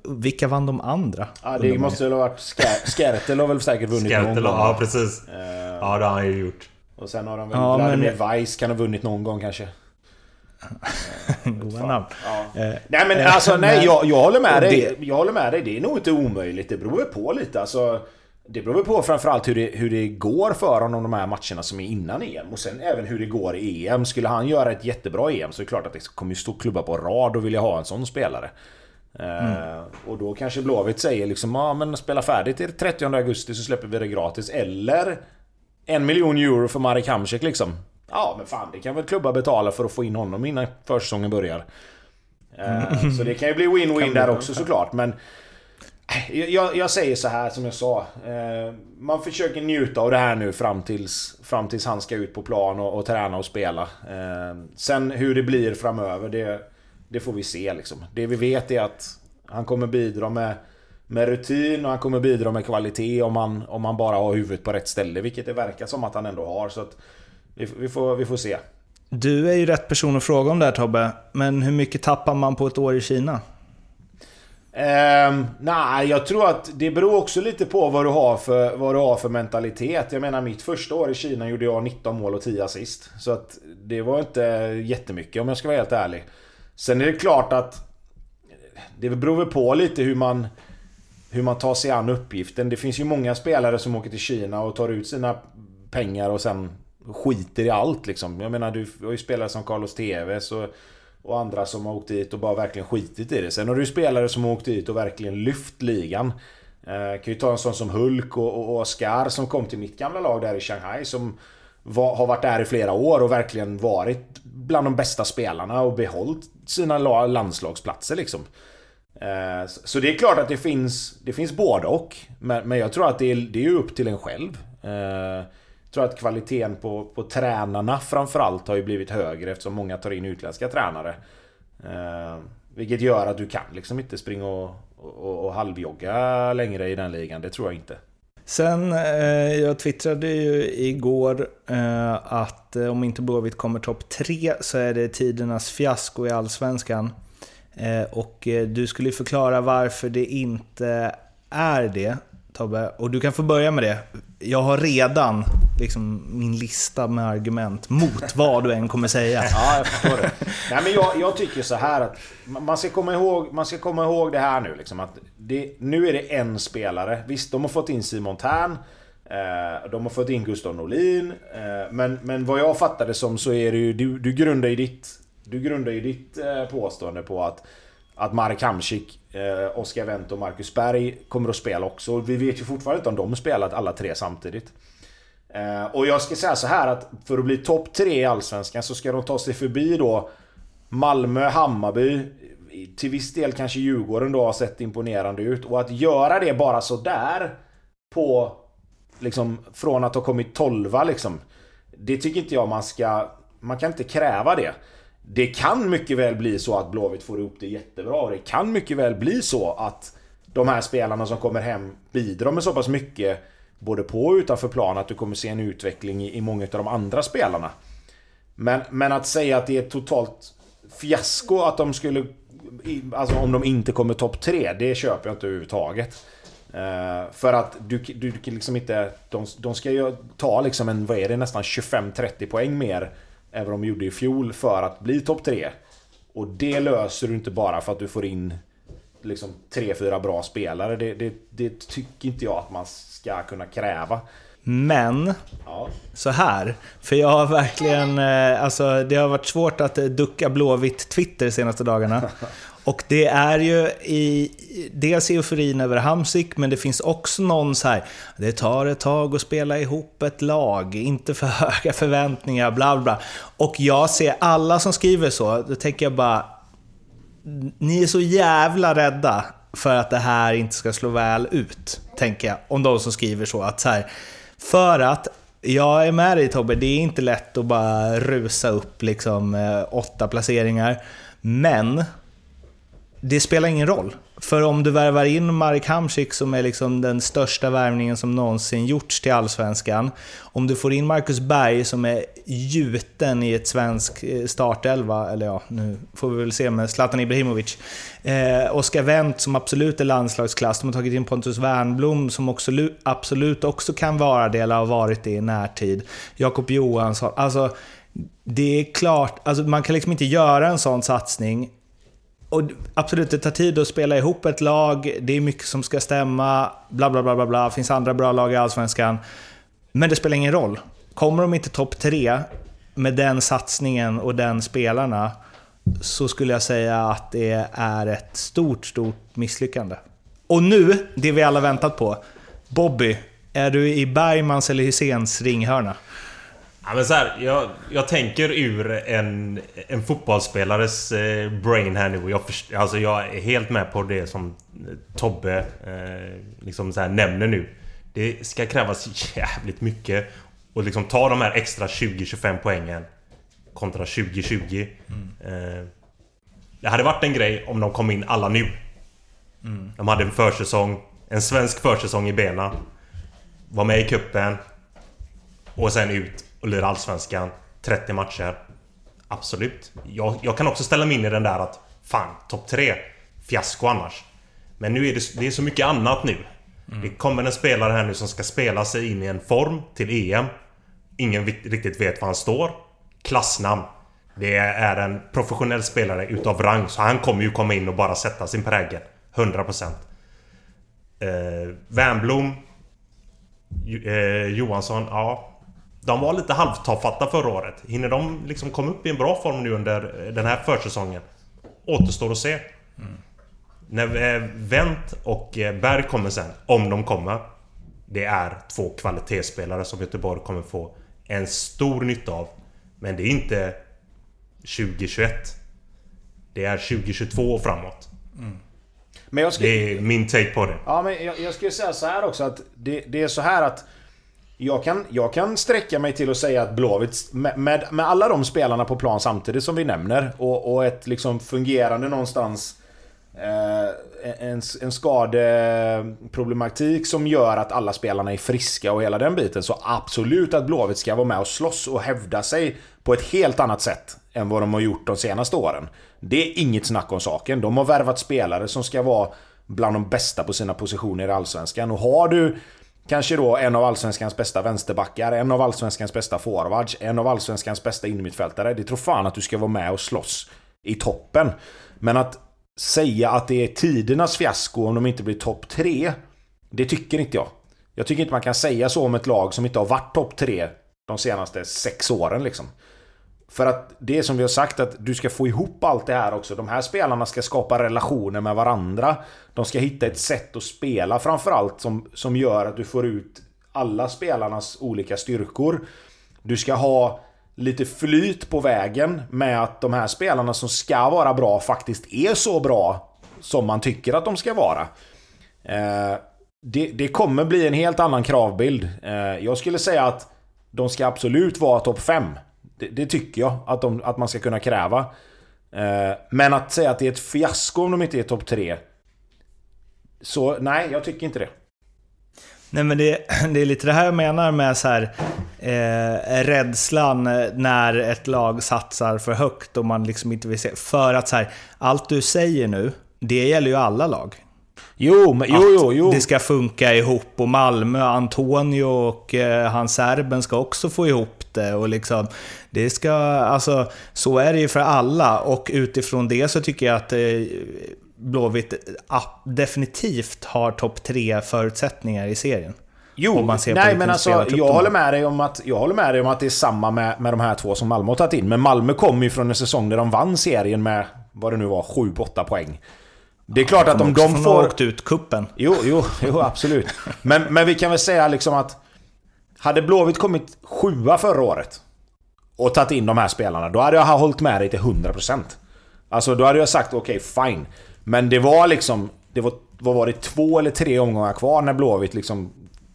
vilka vann de andra? Ja, det måste väl ha varit... Skertel har väl säkert vunnit Skertel, någon gång. Ja, precis. Uh, ja, det har han ju gjort. Och sen har de väl... Ja, Vladimir men... Weiss kan ha vunnit någon gång kanske. Goda namn. Ja. Eh, nej men alltså nej, jag, jag håller med dig. Jag håller med dig. Det är nog inte omöjligt. Det beror på lite. Alltså, det beror på framförallt hur det, hur det går för honom de här matcherna som är innan EM. Och sen även hur det går i EM. Skulle han göra ett jättebra EM så är det klart att det kommer stå klubbar på rad och vilja ha en sån spelare. Mm. Uh, och då kanske Blåvitt säger liksom ja men spela färdigt till 30 augusti så släpper vi det gratis. Eller en miljon euro för Marek Hamsik liksom. Ja men fan det kan väl klubbar betala för att få in honom innan försäsongen börjar. Uh, Så det kan ju bli win-win där också såklart. Men jag, jag, säger så här som jag sa. Eh, man försöker njuta av det här nu fram tills, fram tills han ska ut på plan och, och träna och spela. Eh, sen hur det blir framöver, det, det får vi se liksom. Det vi vet är att han kommer bidra med, med rutin och han kommer bidra med kvalitet om han om han bara har huvudet på rätt ställe. Vilket det verkar som att han ändå har. Så att vi, vi, får, vi får se. Du är ju rätt person att fråga om det här Tobbe. Men hur mycket tappar man på ett år i Kina? Um, nej, jag tror att det beror också lite på vad du, har för, vad du har för mentalitet. Jag menar mitt första år i Kina gjorde jag 19 mål och 10 assist. Så att det var inte jättemycket om jag ska vara helt ärlig. Sen är det klart att det beror väl på lite hur man, hur man tar sig an uppgiften. Det finns ju många spelare som åker till Kina och tar ut sina pengar och sen skiter i allt liksom. Jag menar du har ju spelare som Carlos Tevez och och andra som har åkt dit och bara verkligen skitit i det. Sen har du ju spelare som har åkt dit och verkligen lyft ligan. Eh, kan ju ta en sån som Hulk och, och Oscar som kom till mitt gamla lag där i Shanghai. Som var, har varit där i flera år och verkligen varit bland de bästa spelarna och behållit sina landslagsplatser liksom. Eh, så det är klart att det finns, det finns både och. Men, men jag tror att det är, det är upp till en själv. Eh, tror att kvaliteten på, på tränarna framförallt har ju blivit högre eftersom många tar in utländska tränare. Eh, vilket gör att du kan liksom inte springa och, och, och halvjogga längre i den ligan. Det tror jag inte. Sen, eh, jag twittrade ju igår eh, att eh, om inte Blåvitt kommer topp tre så är det tidernas fiasko i Allsvenskan. Eh, och eh, du skulle förklara varför det inte är det, Tobbe. Och du kan få börja med det. Jag har redan liksom, min lista med argument mot vad du än kommer säga. ja, jag förstår det. Nej, men jag, jag, tycker så här att man ska komma ihåg, man ska komma ihåg det här nu. Liksom, att det, nu är det en spelare. Visst, de har fått in Simon Tern. Eh, de har fått in Gustav Norlin. Eh, men, men vad jag fattade som så är det ju... Du, du grundar ju ditt du grundar ju ditt eh, påstående på att att Marek Hamsik, eh, Oskar Wendt och Marcus Berg kommer att spela också. Vi vet ju fortfarande inte om de spelat alla tre samtidigt. Eh, och jag ska säga så här att för att bli topp tre i Allsvenskan så ska de ta sig förbi då Malmö, Hammarby, till viss del kanske Djurgården då har sett imponerande ut. Och att göra det bara sådär på... Liksom från att ha kommit tolva liksom. Det tycker inte jag man ska... Man kan inte kräva det. Det kan mycket väl bli så att Blåvitt får ihop det jättebra och det kan mycket väl bli så att de här spelarna som kommer hem bidrar med så pass mycket både på och utanför plan att du kommer se en utveckling i, i många av de andra spelarna. Men, men att säga att det är ett totalt fiasko att de skulle... Alltså om de inte kommer topp tre, det köper jag inte överhuvudtaget. Uh, för att du, du, du liksom inte... De, de ska ju ta liksom en, vad är det, nästan 25-30 poäng mer än vad de gjorde i fjol för att bli topp 3. Och det löser du inte bara för att du får in liksom 3-4 bra spelare. Det, det, det, tycker inte jag att man ska kunna kräva. Men, ja. så här. För jag har verkligen... Eh, alltså, det har varit svårt att ducka Blåvitt Twitter de senaste dagarna. Och det är ju i, dels euforin över Hamsik, men det finns också någon så här, det tar ett tag att spela ihop ett lag, inte för höga förväntningar, bla bla. Och jag ser alla som skriver så, då tänker jag bara, ni är så jävla rädda för att det här inte ska slå väl ut, tänker jag, om de som skriver så. Att så här, för att jag är med dig Tobbe, det är inte lätt att bara rusa upp liksom eh, åtta placeringar. Men det spelar ingen roll. För om du värvar in Marek Hamsik som är liksom den största värvningen som någonsin gjorts till Allsvenskan. Om du får in Marcus Berg som är gjuten i ett svensk eh, startelva, eller ja, nu får vi väl se med Zlatan Ibrahimovic. Eh, Oskar Wendt som absolut är landslagsklass. De har tagit in Pontus Wernblom som också, absolut också kan vara det, eller har varit det i närtid. Jakob Johansson. Alltså, det är klart, alltså man kan liksom inte göra en sån satsning och absolut, det tar tid att spela ihop ett lag. Det är mycket som ska stämma. Bla, bla, bla, bla, bla. Det finns andra bra lag i Allsvenskan. Men det spelar ingen roll. Kommer de inte topp tre med den satsningen och den spelarna så skulle jag säga att det är ett stort, stort misslyckande. Och nu, det vi alla väntat på. Bobby, är du i Bergmans eller Hyséns ringhörna? Ja, men så här, jag, jag tänker ur en, en fotbollsspelares eh, brain här nu. Jag, först, alltså jag är helt med på det som eh, Tobbe eh, liksom så här nämner nu. Det ska krävas jävligt mycket och liksom ta de här extra 20-25 poängen kontra 2020. Mm. Eh, det hade varit en grej om de kom in alla nu. Mm. De hade en försäsong, en svensk försäsong i benen Var med i kuppen och sen ut och lira Allsvenskan 30 matcher. Absolut. Jag, jag, kan också ställa mig in i den där att Fan, topp 3. Fiasko annars. Men nu är det, det är så mycket annat nu. Mm. Det kommer en spelare här nu som ska spela sig in i en form till EM. Ingen riktigt vet var han står. Klassnamn. Det är en professionell spelare utav rang, så han kommer ju komma in och bara sätta sin prägel. 100%. Eh, Wernbloom... Eh, Johansson, ja. De var lite halvtafatta förra året. Hinner de liksom komma upp i en bra form nu under den här försäsongen? Återstår att se. Mm. När eh, Wendt och eh, Berg kommer sen, om de kommer. Det är två kvalitetsspelare som Göteborg kommer få en stor nytta av. Men det är inte 2021. Det är 2022 och framåt. Mm. Men jag skulle, det är min take på det. Ja, men jag, jag skulle säga så här också att det, det är så här att jag kan, jag kan sträcka mig till att säga att Blåvitt, med, med, med, alla de spelarna på plan samtidigt som vi nämner och, och ett liksom fungerande någonstans eh, en, en skadeproblematik som gör att alla spelarna är friska och hela den biten. Så absolut att Blåvitt ska vara med och slåss och hävda sig på ett helt annat sätt än vad de har gjort de senaste åren. Det är inget snack om saken. De har värvat spelare som ska vara bland de bästa på sina positioner i Allsvenskan. Och har du kanske då en av Allsvenskans bästa vänsterbackar, en av Allsvenskans bästa forwards, en av Allsvenskans bästa innermittfältare. Det tror fan att du ska vara med och slåss i toppen. Men att säga att det är tidernas fiasko om de inte blir topp 3. Det tycker inte jag. Jag tycker inte man kan säga så om ett lag som inte har varit topp 3 de senaste sex åren liksom. För att det är som vi har sagt att du ska få ihop allt det här också. De här spelarna ska skapa relationer med varandra. De ska hitta ett sätt att spela framförallt som, som gör att du får ut alla spelarnas olika styrkor. Du ska ha lite flyt på vägen med att de här spelarna som ska vara bra faktiskt är så bra som man tycker att de ska vara. Eh, det, det, kommer bli en helt annan kravbild. Eh, jag skulle säga att de ska absolut vara topp 5. Det, det, tycker jag att, de, att man ska kunna kräva. Eh, men att säga att det är ett fiasko om de inte är topp 3. Så nej, jag tycker inte det. Nej men det, det är lite det här jag menar med så här, eh, rädslan när ett lag satsar för högt och man liksom inte vill se. För att så här, allt du säger nu, det gäller ju alla lag. Jo, men, jo, jo, jo. det ska funka ihop och Malmö, Antonio och eh, han serben ska också få ihop det. Och liksom, det ska, alltså, så är det ju för alla och utifrån det så tycker jag att eh, Blåvitt definitivt har topp tre förutsättningar i serien. Jo, nej men alltså jag håller, med dig om att, jag håller med dig om att det är samma med, med de här två som Malmö har tagit in. Men Malmö kom ju från en säsong där de vann serien med, vad det nu var, 7-8 poäng. Det är ja, klart att om de får... åkt ut kuppen. Jo, jo, jo absolut. Men, men vi kan väl säga liksom att... Hade Blåvitt kommit sjua förra året och tagit in de här spelarna, då hade jag hållit med dig till 100%. Alltså då hade jag sagt okej, okay, fine. Men det var liksom... Det var, vad var det? Två eller tre omgångar kvar när Blåvitt liksom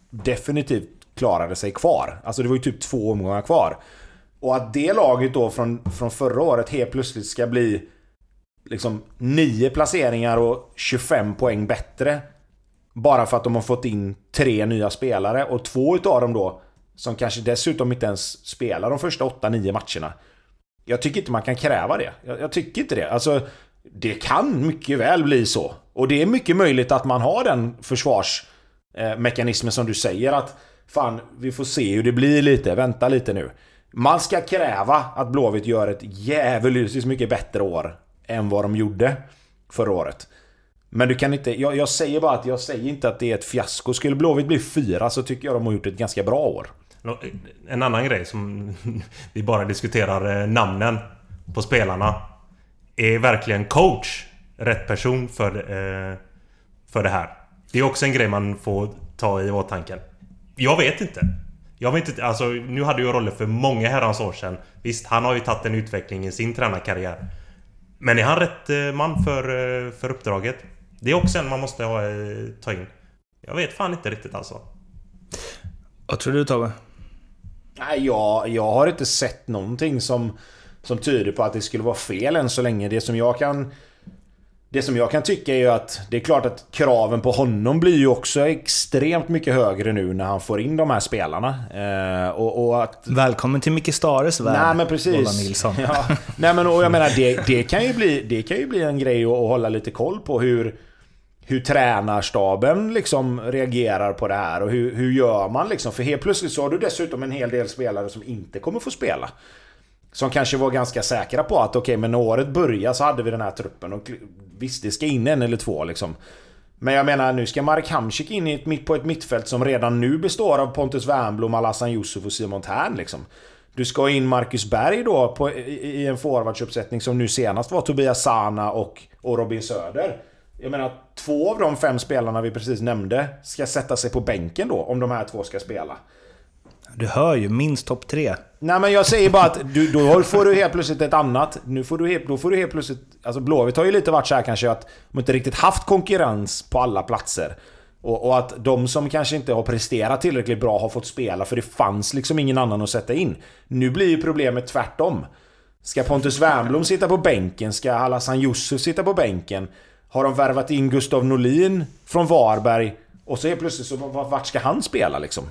definitivt klarade sig kvar. Alltså det var ju typ två omgångar kvar. Och att det laget då från, från förra året helt plötsligt ska bli liksom 9 placeringar och 25 poäng bättre. Bara för att de har fått in tre nya spelare och två utav dem då som kanske dessutom inte ens spelar de första 8-9 matcherna. Jag tycker inte man kan kräva det. Jag, jag, tycker inte det. Alltså, det kan mycket väl bli så. Och det är mycket möjligt att man har den försvarsmekanismen som du säger att Fan, vi får se hur det blir lite. Vänta lite nu. Man ska kräva att Blåvitt gör ett djävulusiskt mycket bättre år än vad de gjorde förra året. Men du kan inte... Jag, jag, säger bara att jag säger inte att det är ett fiasko. Skulle Blåvitt bli fyra så tycker jag de har gjort ett ganska bra år. En annan grej som vi bara diskuterar eh, namnen på spelarna. Är verkligen coach rätt person för, eh, för det här? Det är också en grej man får ta i åtanke. Jag vet inte. Jag vet inte, alltså nu hade ju Rolle för många herrans år sedan. Visst, han har ju tagit en utveckling i sin tränarkarriär. Men är han rätt eh, man för, för uppdraget? Det är också en man måste ha, ta in. Jag vet fan inte riktigt alltså. Vad tror du Tobbe? Nej, jag, jag har inte sett någonting som, som tyder på att det skulle vara fel än så länge. Det som jag kan det som jag kan tycka är ju att det är klart att kraven på honom blir ju också extremt mycket högre nu när han får in de här spelarna. Eh, och, och, att... Välkommen till Micke Stares värld, Nej men precis. Ja. Nej men och jag menar det, det, kan ju bli, det kan ju bli en grej att, att hålla lite koll på hur hur tränarstaben liksom reagerar på det här och hur, hur gör man liksom? För helt plötsligt så har du dessutom en hel del spelare som inte kommer få spela. Som kanske var ganska säkra på att okej, okay, men när året börjar så hade vi den här truppen och visst, det ska in en eller två liksom. Men jag menar, nu ska Marek Hamsik in i ett, på ett mittfält som redan nu består av Pontus Wernbloom, Alassan Yusuf och Simon Tern liksom. Du ska in Marcus Berg då på, i, i en forwardsuppsättning som nu senast var Tobias Sana och, och Robin Söder. Jag menar, två av de fem spelarna vi precis nämnde ska sätta sig på bänken då, om de här två ska spela. Du hör ju, minst topp tre. Nej men jag säger bara att du, då får du helt plötsligt ett annat. Nu får du då får du helt plötsligt... Alltså Blåvitt har ju lite varit så här kanske att de inte riktigt haft konkurrens på alla platser. Och, och, att de som kanske inte har presterat tillräckligt bra har fått spela för det fanns liksom ingen annan att sätta in. Nu blir ju problemet tvärtom. Ska Pontus Wernbloom sitta på bänken? Ska Halassan Yusuf sitta på bänken? Har de värvat in Gustav Norlin från Varberg? Och så är plötsligt så, vart ska han spela liksom?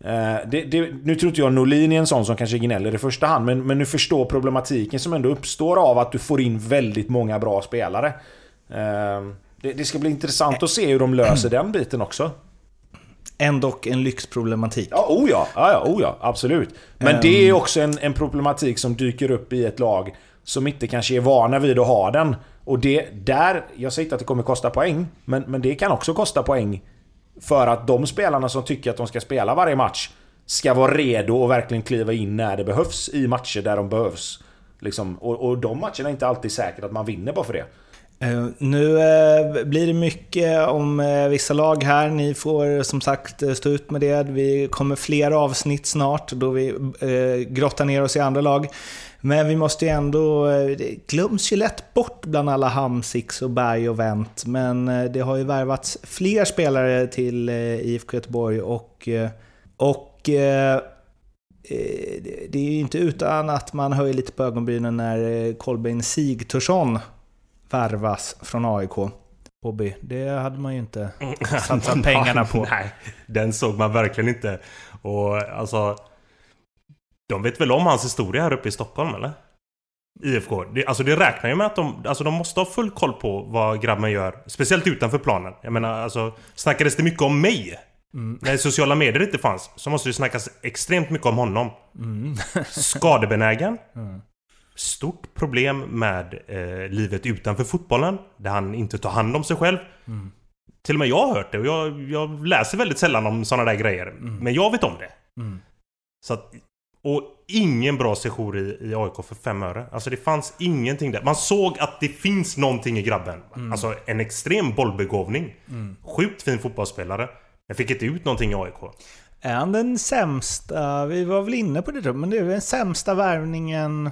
Eh, det, det, nu tror inte jag Norlin är en sån som kanske gnäller i första hand, men, men nu förstår problematiken som ändå uppstår av att du får in väldigt många bra spelare. Eh, det, det ska bli intressant att se hur de löser den biten också. Ändå en lyxproblematik. Ja, oh ja, ja, ja, oh ja absolut. Men um... det är också en, en problematik som dyker upp i ett lag som inte kanske är vana vid att ha den. Och det där, jag säger inte att det kommer kosta poäng, men, men det kan också kosta poäng för att de spelarna som tycker att de ska spela varje match ska vara redo och verkligen kliva in när det behövs i matcher där de behövs. Liksom, och, och de matcherna är inte alltid säkert att man vinner bara för det. Uh, nu uh, blir det mycket om uh, vissa lag här. Ni får som sagt stå ut med det. Vi kommer fler avsnitt snart då vi grottar ner oss i andra lag. Men vi måste ju ändå... Det glöms ju lätt bort bland alla Hamsix och Berg och Wendt. Men det har ju värvats fler spelare till IFK Göteborg och... och det är ju inte utan att man höjer lite på ögonbrynen när Kolbeinn Sigthursson värvas från AIK. Bobby, det hade man ju inte satsat pengarna på. Nej, den såg man verkligen inte. Och alltså... De vet väl om hans historia här uppe i Stockholm eller? IFK. Det, alltså det räknar ju med att de, alltså de måste ha full koll på vad grabben gör. Speciellt utanför planen. Jag menar alltså, snackades det mycket om mig? Mm. När sociala medier inte fanns så måste det snackas extremt mycket om honom. Mm. Skadebenägen. Mm stort problem med eh, livet utanför fotbollen. Där han inte tar hand om sig själv. Mm. Till och med jag har hört det och jag, jag läser väldigt sällan om sådana där grejer. Mm. Men jag vet om det. Mm. Så att, och ingen bra sejour i, i AIK för fem öre. Alltså det fanns ingenting där. Man såg att det finns någonting i grabben. Mm. Alltså en extrem bollbegåvning. Mm. Sjukt fin fotbollsspelare. Men fick inte ut någonting i AIK. Är han den sämsta, vi var väl inne på det men det är den sämsta värvningen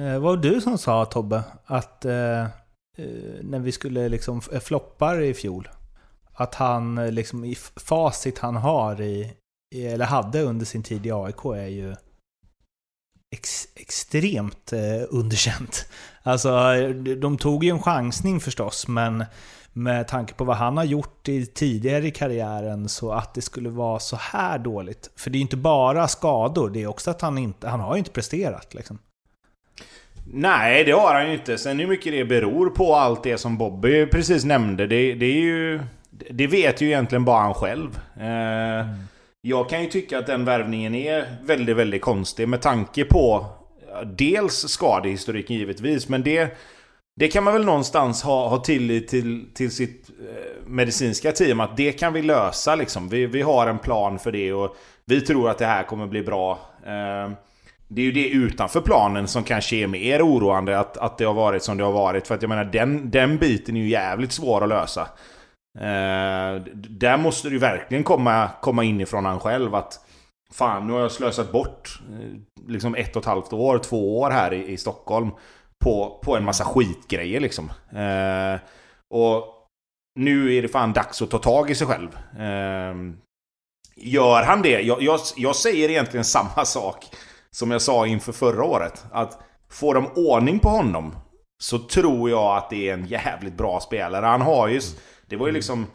Eh, var det du som sa Tobbe, att eh, eh, när vi skulle liksom floppa i fjol, att han liksom i facit han har i, eller hade under sin tid i AIK är ju ex, extremt eh, underkänt. Alltså, de tog ju en chansning förstås, men med tanke på vad han har gjort i, tidigare i karriären så att det skulle vara så här dåligt. För det är ju inte bara skador, det är också att han inte, han har ju inte presterat liksom. Nej, det har han ju inte. Sen hur mycket det beror på allt det som Bobby precis nämnde, det, det är ju... Det vet ju egentligen bara han själv. Eh, mm. Jag kan ju tycka att den värvningen är väldigt, väldigt konstig med tanke på dels skadehistoriken givetvis, men det... Det kan man väl någonstans ha, ha tillit till, till sitt eh, medicinska team att det kan vi lösa liksom. Vi, vi har en plan för det och vi tror att det här kommer bli bra. Eh, det är ju det utanför planen som kanske är mer oroande att, att det har varit som det har varit. För att jag menar, den, den biten är ju jävligt svår att lösa. Eh, där måste det ju verkligen komma, komma inifrån han själv att Fan, nu har jag slösat bort eh, liksom ett och ett halvt år, två år här i, i Stockholm på, på en massa skitgrejer liksom. Eh, och nu är det fan dags att ta tag i sig själv. Eh, gör han det? Jag, jag, jag säger egentligen samma sak som jag sa inför förra året, att får de ordning på honom så tror jag att det är en jävligt bra spelare. Han har ju... Det var ju liksom...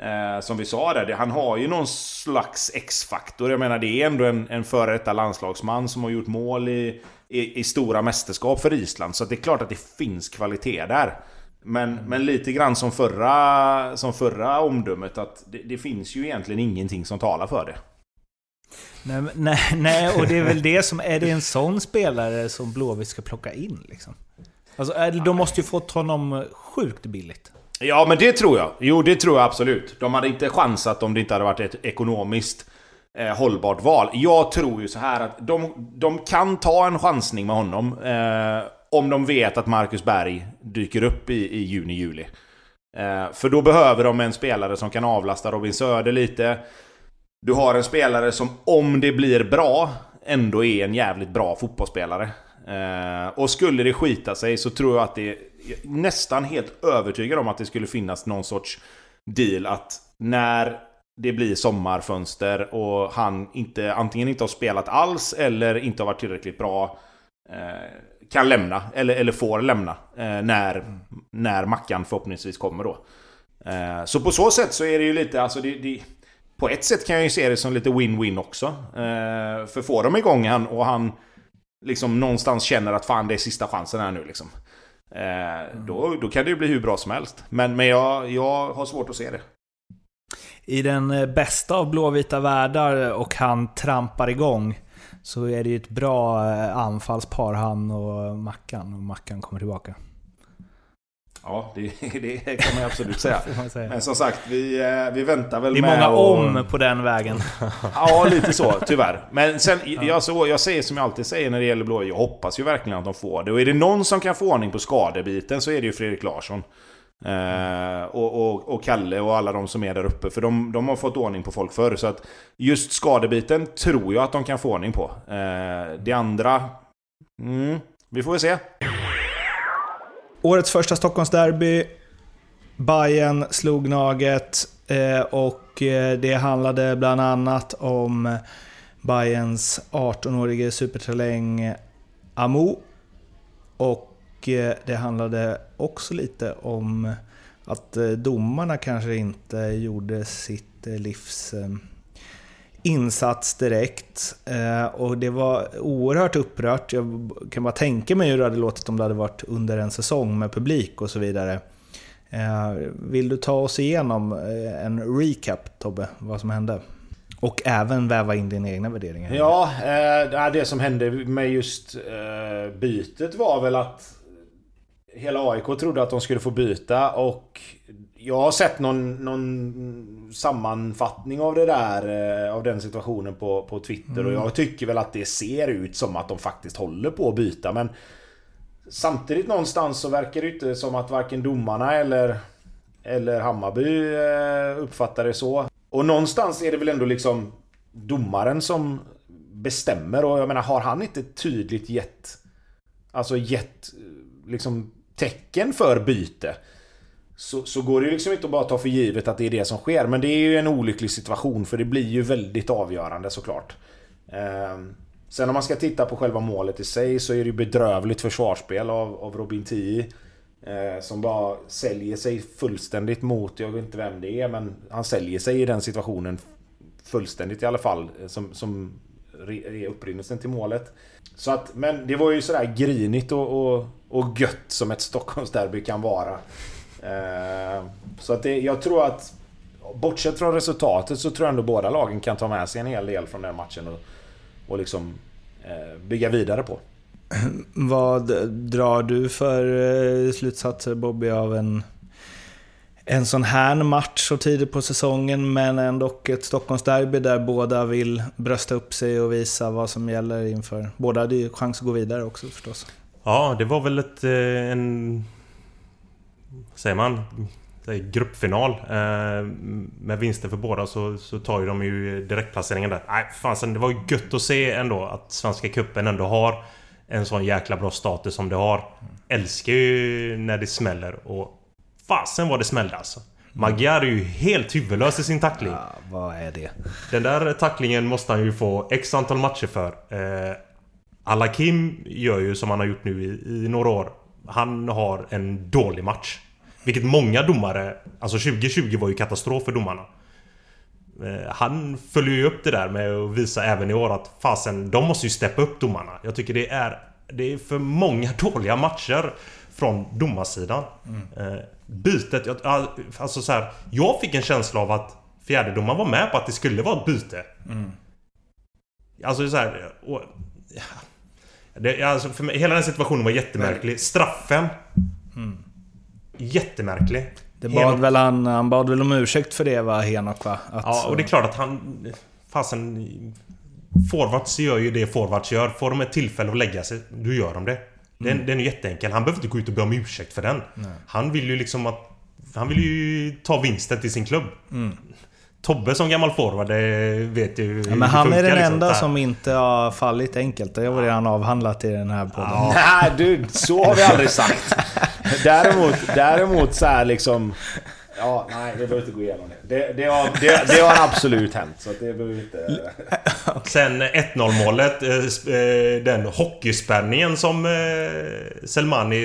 Eh, som vi sa där, han har ju någon slags X-faktor. Jag menar, det är ändå en, en före detta landslagsman som har gjort mål i, i, i, stora mästerskap för Island. Så det är klart att det finns kvalitet där. Men, men lite grann som förra, som förra omdömet, att det, det finns ju egentligen ingenting som talar för det. Nej, nej, nej, och det är väl det som... Är det en sån spelare som Blåvitt ska plocka in liksom? Alltså, de måste ju fått honom sjukt billigt. Ja, men det tror jag. Jo, det tror jag absolut. De hade inte chansat om det inte hade varit ett ekonomiskt eh, hållbart val. Jag tror ju så här att de, de kan ta en chansning med honom. Eh, om de vet att Marcus Berg dyker upp i, i juni-juli. Eh, för då behöver de en spelare som kan avlasta Robin Söder lite. du har en spelare som om det blir bra ändå är en jävligt bra fotbollsspelare. Eh, och skulle det skita sig så tror jag att det nästan helt övertygad om att det skulle finnas någon sorts deal att när det blir sommarfönster och han inte, antingen inte har spelat alls eller inte har varit tillräckligt bra eh, kan lämna, eller, eller får lämna eh, när, när Mackan förhoppningsvis kommer då. Eh, så på så sätt så är det ju lite, alltså det, det, På ett sätt kan jag ju se det som lite win-win också. Eh, för får de igång han och han liksom någonstans känner att fan det är sista chansen här nu liksom. Eh, då, då kan det ju bli hur bra som helst. Men, men jag, jag har svårt att se det. I den eh, bästa av blåvita världar och han trampar igång så är det ju ett bra eh, anfallspar han och Mackan. Och Mackan kommer tillbaka. Ja, det, det kan man absolut säga. Men som sagt, vi, eh, vi väntar väl med... Det är många och... om på den vägen. Ja, lite så, tyvärr. Men sen, jag, så, jag säger som jag alltid säger när det gäller Blå, jag hoppas ju verkligen att de får det. Och är det någon som kan få ordning på skadebiten så är det ju Fredrik Larsson. Eh, och, och, och, Kalle och alla de som är där uppe. För de, de har fått ordning på folk förr. Så att just skadebiten tror jag att de kan få ordning på. Eh, det andra... Mm, vi får väl se. Årets första Stockholmsderby. Bayern slog Naget eh, och eh, det handlade bland annat om Bayerns 18-årige supertaläng Amo. Och eh, det handlade också lite om att domarna kanske inte gjorde sitt livs insats direkt. Eh, och det var oerhört upprört. Jag kan bara tänka mig hur det hade låtit om det hade varit under en säsong med publik och så vidare. Eh, vill du ta oss igenom eh, en recap Tobbe, vad som hände? Och även väva in dina egna värderingar. Ja, det som hände med just bytet var väl att hela AIK trodde att de skulle få byta och jag har sett någon, någon sammanfattning av det där, eh, av den situationen på, på Twitter mm. och jag tycker väl att det ser ut som att de faktiskt håller på att byta men Samtidigt någonstans så verkar det inte som att varken domarna eller Eller Hammarby eh, uppfattar det så. Och någonstans är det väl ändå liksom Domaren som bestämmer och jag menar har han inte tydligt gett Alltså gett liksom tecken för byte så, så går det ju liksom inte att bara ta för givet att det är det som sker. Men det är ju en olycklig situation för det blir ju väldigt avgörande såklart. Eh, sen om man ska titta på själva målet i sig så är det ju bedrövligt försvarsspel av, av Robin Tii. Eh, som bara säljer sig fullständigt mot, jag vet inte vem det är, men han säljer sig i den situationen fullständigt i alla fall. Som, som är upprinnelsen till målet. Så att, men det var ju sådär grinigt och, och, och gött som ett Stockholmsderby kan vara. Eh, så att det, jag tror att Bortsett från resultatet så tror jag ändå båda lagen kan ta med sig en hel del från den matchen och, och liksom eh, bygga vidare på. Vad drar du för eh, slutsatser Bobby av en, en sån här match så tidigt på säsongen men ändå ett Stockholmsderby där båda vill brösta upp sig och visa vad som gäller inför... Båda hade ju chans att gå vidare också förstås. Ja, det var väl ett, en säger man? Gruppfinal. Eh, med vinster för båda så, så tar ju de ju direktplaceringen där. Nej, fasen, det var ju gött att se ändå att Svenska Cupen ändå har en sån jäkla bra status som det har. Älskar ju när det smäller och fasen vad det smällde alltså. Magyar är ju helt huvudlös i sin tackling. Ja, vad är det? Den där tacklingen måste han ju få x antal matcher för. Eh, Alakim gör ju som han har gjort nu i, i några år. Han har en dålig match. Vilket många domare... Alltså 2020 var ju katastrof för domarna. Eh, han följer ju upp det där med att visa även i år att fasen, de måste ju steppa upp domarna. Jag tycker det är... Det är för många dåliga matcher från domarsidan. Mm. Bytet, alltså så här, Jag fick en känsla av att fjärdedomaren var med på att det skulle vara ett byte. Mm. Alltså så här, och, det, alltså för mig, hela den situationen var jättemärklig. Straffen. Mm. Jättemärklig. Det bad Henok... väl han, han bad väl om ursäkt för det va, Henok va? Att, ja, och det är klart att han... Fasen... Forwards gör ju det forwards gör. Får de ett tillfälle att lägga sig, då gör de det. Den, mm. den är jätteenkel. Han behöver inte gå ut och be om ursäkt för den. Nej. Han vill ju liksom att... Han vill ju ta vinsten till sin klubb. Mm. Tobbe som gammal forward, det vet ju ja, Men han är den liksom. enda som inte har fallit enkelt. Det har vi redan avhandlat i den här podden. Ja. Nej du, så har vi aldrig sagt. Däremot, däremot så här liksom... Ja, nej, vi behöver inte gå igenom det. Det, det, har, det, det har absolut hänt, så det behöver vi inte... Sen 1-0 målet, eh, eh, den hockeyspänningen som eh, Selmani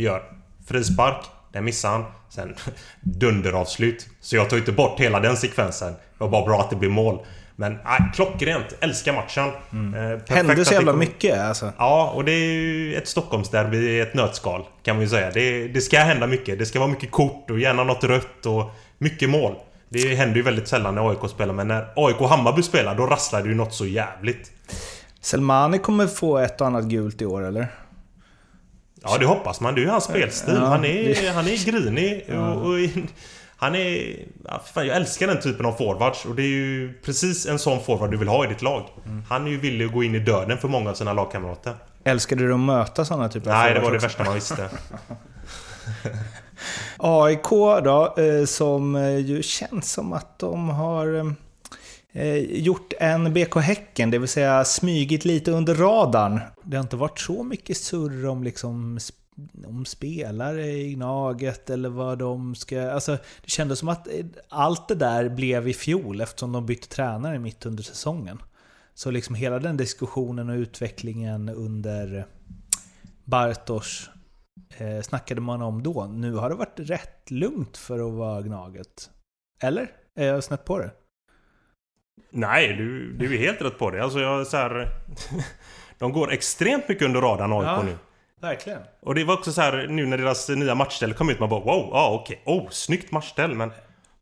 gör. Frispark, den missar han. Sen dunderavslut. Så jag tar inte bort hela den sekvensen. Det var bara bra att det blev mål. Men äh, klockrent. Älskar matchen. Mm. Eh, Hände så jävla kom... mycket alltså. Ja, och det är ju ett Stockholmsderby i ett nötskal. Kan man ju säga. Det, det ska hända mycket. Det ska vara mycket kort och gärna något rött och mycket mål. Det händer ju väldigt sällan när AIK spelar, men när AIK och Hammarby spelar, då rasslar det ju något så jävligt. Selmani kommer få ett och annat gult i år, eller? Ja, det hoppas man. Det är ju hans spelstil. Ja, han, är, han är grinig. Och, och, han är... Ja, fan, jag älskar den typen av forwards. Och det är ju precis en sån forward du vill ha i ditt lag. Mm. Han är ju villig att gå in i döden för många av sina lagkamrater. Älskade du att möta såna typer av Nej, det var det värsta man visste. AIK då, eh, som eh, ju känns som att de har eh, gjort en BK Häcken, det vill säga smygit lite under radarn. Det har inte varit så mycket surr om liksom om spelare i Gnaget eller vad de ska... Alltså, det kändes som att allt det där blev i fjol eftersom de bytte tränare mitt under säsongen. Så liksom hela den diskussionen och utvecklingen under Bartos eh, snackade man om då. Nu har det varit rätt lugnt för att vara Gnaget. Eller? Är jag snett på det? Nej, du, du är helt rätt på det. Alltså jag så här, De går extremt mycket under radarn AIK ja, nu. Verkligen. Och det var också så här nu när deras nya matchställ kom ut. Man bara wow, ja ah, okej. Okay. Oh, snyggt matchställ men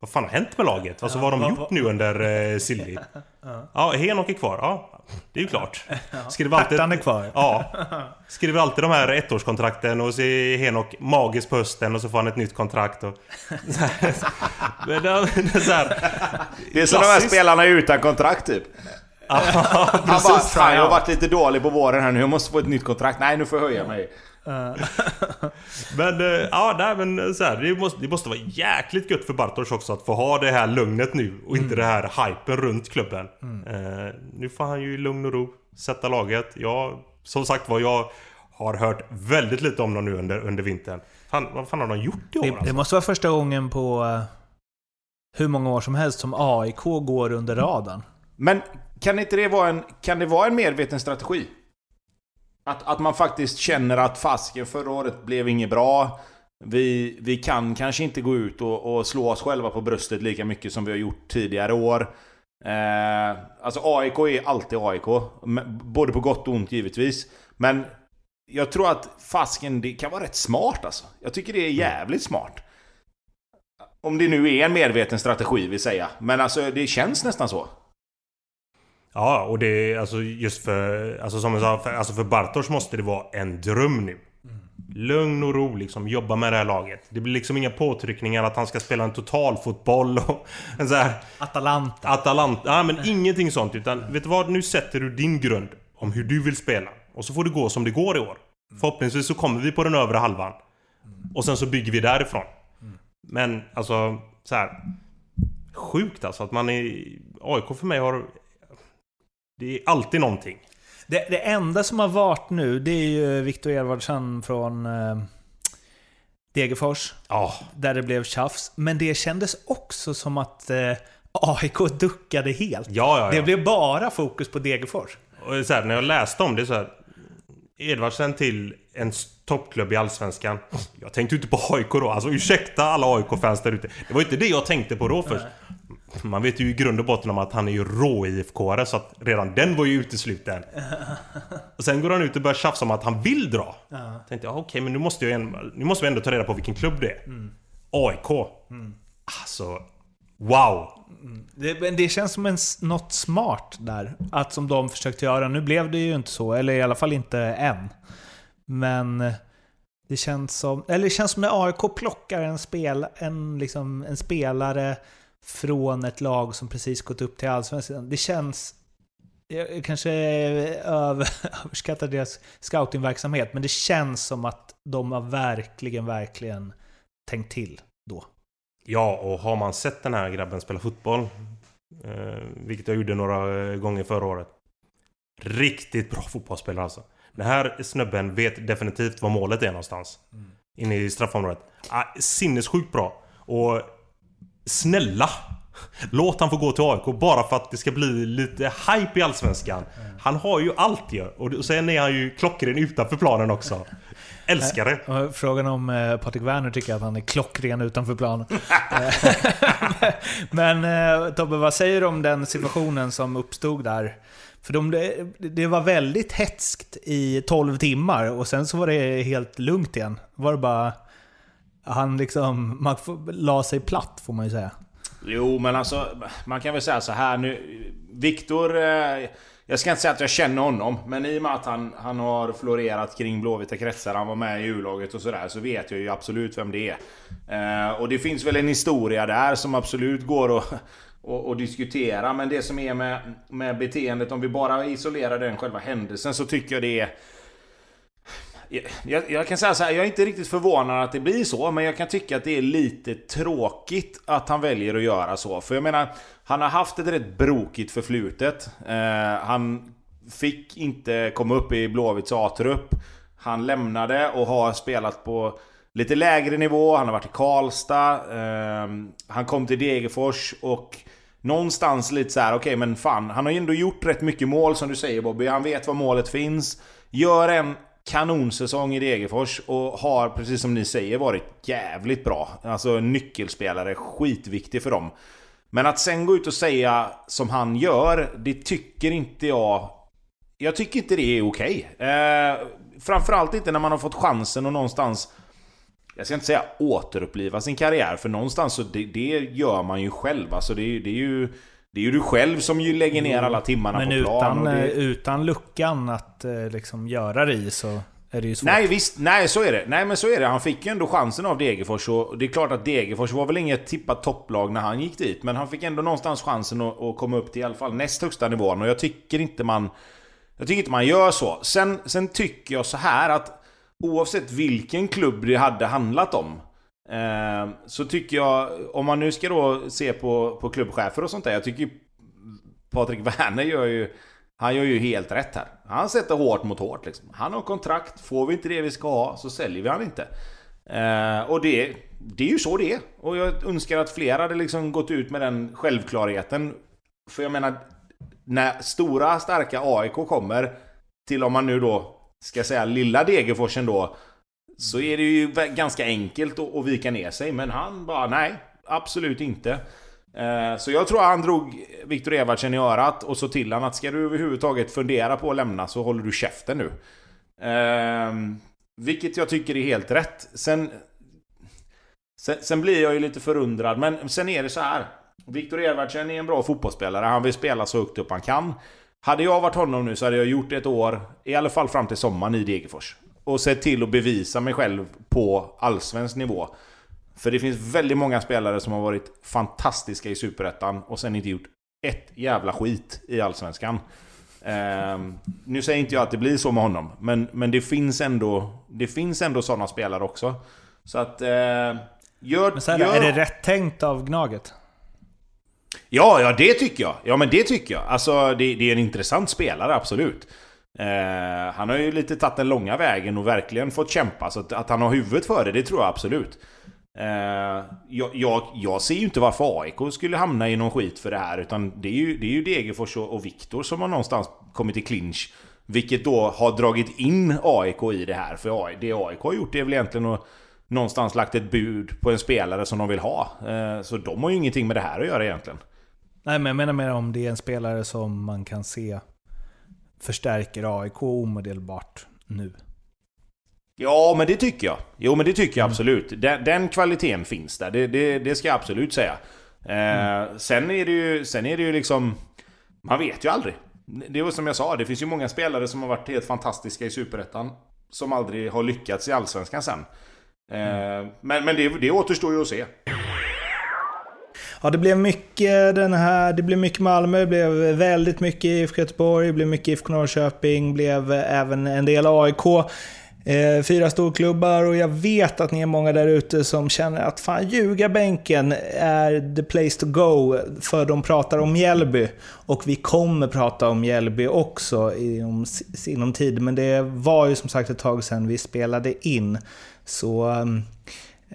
vad fan har hänt med laget? Alltså ja, vad har de gjort nu under eh, Silly? ja. ja, Henok är kvar. Ja, det är ju klart. Skriver alltid... är kvar. Ja. Skriver alltid de här ettårskontrakten och så är Henok magisk på hösten och så får han ett nytt kontrakt. Och... det, är så här, det är som de här spelarna utan kontrakt typ. Han bara, fan jag har varit lite dålig på våren här nu, jag måste få ett nytt kontrakt. Nej, nu får jag höja mig. men eh, ja, nej, men eh, så här, det, måste, det måste vara jäkligt gött för Bartosz också att få ha det här lugnet nu och inte mm. det här hypen runt klubben. Mm. Uh, nu får han ju i lugn och ro sätta laget. Jag, som sagt var, jag har hört väldigt lite om dem nu under, under vintern. Fan, vad fan har de gjort i år? Det, alltså? det måste vara första gången på uh, hur många år som helst som AIK går under radarn. Men kan inte det vara en, kan det vara en medveten strategi? Att, att man faktiskt känner att fasken förra året blev inget bra. Vi, vi kan kanske inte gå ut och, och slå oss själva på bröstet lika mycket som vi har gjort tidigare år. Eh, alltså AIK är alltid AIK. Både på gott och ont givetvis. Men jag tror att fasken, det kan vara rätt smart alltså. Jag tycker det är jävligt smart. Om det nu är en medveten strategi vill säga. Men alltså det känns nästan så. Ja, och det är alltså just för... Alltså som jag sa, för, alltså för Bartosz måste det vara en dröm nu. Lugn och ro liksom, jobba med det här laget. Det blir liksom inga påtryckningar att han ska spela en totalfotboll och en så här... Atalanta. Atalanta. Ja, men ingenting sånt. Utan vet du vad? Nu sätter du din grund om hur du vill spela. Och så får det gå som det går i år. Förhoppningsvis så kommer vi på den övre halvan. Och sen så bygger vi därifrån. Men alltså, så här. Sjukt alltså att man är... AIK för mig har det är alltid någonting. Det, det enda som har varit nu, det är ju Viktor Edvardsson från eh, Degerfors. Oh. Där det blev tjafs. Men det kändes också som att eh, AIK duckade helt. Ja, ja, ja. Det blev bara fokus på Degerfors. Och så här, när jag läste om det så här. Edvardsen till en toppklubb i Allsvenskan. Jag tänkte inte på AIK då. Alltså ursäkta alla AIK-fans där ute. Det var inte det jag tänkte på då först. Man vet ju i grund och botten om att han är ju rå IFK-are så att redan den var ju utesluten. Och sen går han ut och börjar tjafsa om att han vill dra. Ja. Tänkte jag, okej okay, men nu måste, jag en, nu måste vi ändå ta reda på vilken klubb det är. Mm. AIK. Mm. Alltså, wow! Mm. Det, det känns som en, något smart där. Att som de försökte göra. Nu blev det ju inte så, eller i alla fall inte än. Men det känns som, eller det känns som när AIK plockar en, spel, en, liksom, en spelare från ett lag som precis gått upp till Allsvenskan. Det känns... Jag kanske över, överskattar deras scoutingverksamhet, men det känns som att de har verkligen, verkligen tänkt till då. Ja, och har man sett den här grabben spela fotboll, eh, vilket jag gjorde några gånger förra året. Riktigt bra fotbollsspelare alltså. Den här snubben vet definitivt var målet är någonstans. Mm. Inne i straffområdet. Ah, sinnessjukt bra. Och snälla! Låt han få gå till AIK bara för att det ska bli lite hype i Allsvenskan. Han har ju allt ju. Och sen är han ju klockren utanför planen också. Älskar det. Frågan om eh, Patrik Werner tycker att han är klockren utanför planen. Men eh, Tobbe, vad säger du om den situationen som uppstod där? För de, det var väldigt hetskt i 12 timmar och sen så var det helt lugnt igen. Var det bara... Han liksom... Man la sig platt får man ju säga. Jo, men alltså man kan väl säga så här nu. Viktor... Eh, jag ska inte säga att jag känner honom, men i och med att han, han har florerat kring blåvita kretsar, han var med i U-laget och sådär, så vet jag ju absolut vem det är. Eh, och det finns väl en historia där som absolut går att och, och, diskutera. Men det som är med, med beteendet, om vi bara isolerar den själva händelsen, så tycker jag det är... Jag, jag, kan säga så här, jag är inte riktigt förvånad att det blir så, men jag kan tycka att det är lite tråkigt att han väljer att göra så. För jag menar, han har haft ett rätt brokigt förflutet. Eh, han fick inte komma upp i Blåvitts A-trupp. Han lämnade och har spelat på lite lägre nivå. Han har varit i Karlstad. Eh, han kom till Degerfors och någonstans lite så här, okej okay, men fan, han har ju ändå gjort rätt mycket mål som du säger Bobby. Han vet var målet finns. Gör en kanonsäsong i Degerfors och har, precis som ni säger, varit jävligt bra. Alltså nyckelspelare, skitviktig för dem. Men att sen gå ut och säga som han gör, det tycker inte jag... Jag tycker inte det är okej. Okay. Eh, framförallt inte när man har fått chansen och någonstans jag ska inte säga återuppliva sin karriär, för någonstans så det, det gör man ju själv. Alltså det, det, är ju... Det är ju du själv som ju lägger ner alla timmarna Men på plan. Men det... utan luckan att eh, liksom göra det i så är det ju svårt. Nej visst, nej så är det. Nej men så är det. Han fick ju ändå chansen av Degerfors och det är klart att Degerfors var väl inget tippat topplag när han gick dit. Men han fick ändå någonstans chansen att, att komma upp till i alla fall näst högsta nivån och jag tycker inte man... Jag tycker inte man gör så. Sen, sen tycker jag så här att oavsett vilken klubb det hade handlat om. Ehm, så tycker jag, om man nu ska då se på, på klubbchefer och sånt där. Jag tycker Patrik Werner gör ju... Han gör ju helt rätt här. Han sätter hårt mot hårt liksom. Han har kontrakt, får vi inte det vi ska ha så säljer vi han inte. Eh, och det, det är ju så det är. Och jag önskar att fler hade liksom gått ut med den självklarheten. För jag menar, när stora starka AIK kommer till om man nu då ska säga, lilla Degerforsen då, så är det ju ganska enkelt att, vika ner sig. Men han bara, nej, absolut inte. Eh, så jag tror han drog Viktor Edvardsen i örat och så till han att ska du överhuvudtaget fundera på att lämna så håller du käften nu. Ehm, vilket jag tycker är helt rätt. Sen, sen, sen blir jag ju lite förundrad, men sen är det så här. Viktor Edvardsen är en bra fotbollsspelare, han vill spela så högt upp han kan. Hade jag varit honom nu så hade jag gjort ett år, i alla fall fram till sommaren i Degerfors. Och sett till att bevisa mig själv på allsvensk nivå. För det finns väldigt många spelare som har varit fantastiska i Superettan och sen inte gjort ett jävla skit i Allsvenskan. Eh, nu säger inte jag att det blir så med honom, men, men det finns ändå Det finns ändå sådana spelare också. Så att... Eh, gör, men här, gör... Är det rätt tänkt av Gnaget? Ja, ja det tycker jag. Ja men det tycker jag. Alltså det, det är en intressant spelare, absolut. Eh, han har ju lite tagit den långa vägen och verkligen fått kämpa. Så att, att han har huvudet för det, det tror jag absolut. Eh, jag, jag, jag, ser ju inte varför AIK skulle hamna i någon skit för det här. Utan det är ju, det är ju Degerfors och, och Viktor som har någonstans kommit i clinch. Vilket då har dragit in AIK i det här. För det AIK har gjort är väl egentligen att någonstans lagt ett bud på en spelare som de vill ha. Eh, så de har ju ingenting med det här att göra egentligen. Nej, men jag menar mer om det är en spelare som man kan se förstärker AIK omedelbart nu. Ja, men det tycker jag. Jo, men det tycker jag mm. absolut. Den, den kvaliteten finns där. Det, det, det ska jag absolut säga. Eh, mm. sen, är det ju, sen är det ju liksom... Man vet ju aldrig. Det var som jag sa, det finns ju många spelare som har varit helt fantastiska i Superettan. Som aldrig har lyckats i Allsvenskan sen. Eh, mm. Men, men det, det återstår ju att se. Ja, det blev mycket den här, det blev mycket Malmö, det blev väldigt mycket IFK Göteborg, det blev mycket IFK Norrköping, blev även en del AIK. Eh, fyra storklubbar och jag vet att ni är många där ute som känner att fan, ljugarbänken är the place to go, för de pratar om Mjällby. Och vi kommer prata om Mjällby också inom, inom tid, men det var ju som sagt ett tag sedan vi spelade in. Så ehm,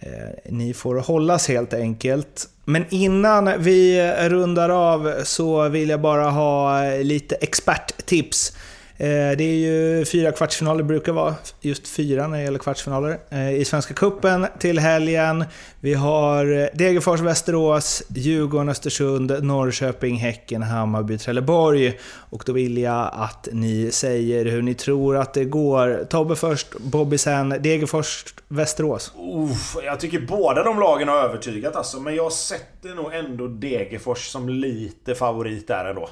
Eh, ni får hållas helt enkelt. Men innan vi rundar av så vill jag bara ha lite experttips. Eh, det är ju fyra kvartsfinaler brukar vara, just fyra när det gäller kvartsfinaler. Eh, I Svenska Kuppen till helgen. Vi har Degerfors, Västerås, Djurgården, Östersund, Norrköping, Häcken, Hammarby, Trelleborg. Och då vill jag att ni säger hur ni tror att det går. Tobbe först, Bobby sen. Degerfors, Västerås. Uff, jag tycker båda de lagen har övertygat alltså, men jag sätter nog ändå Degerfors som lite favorit där ändå.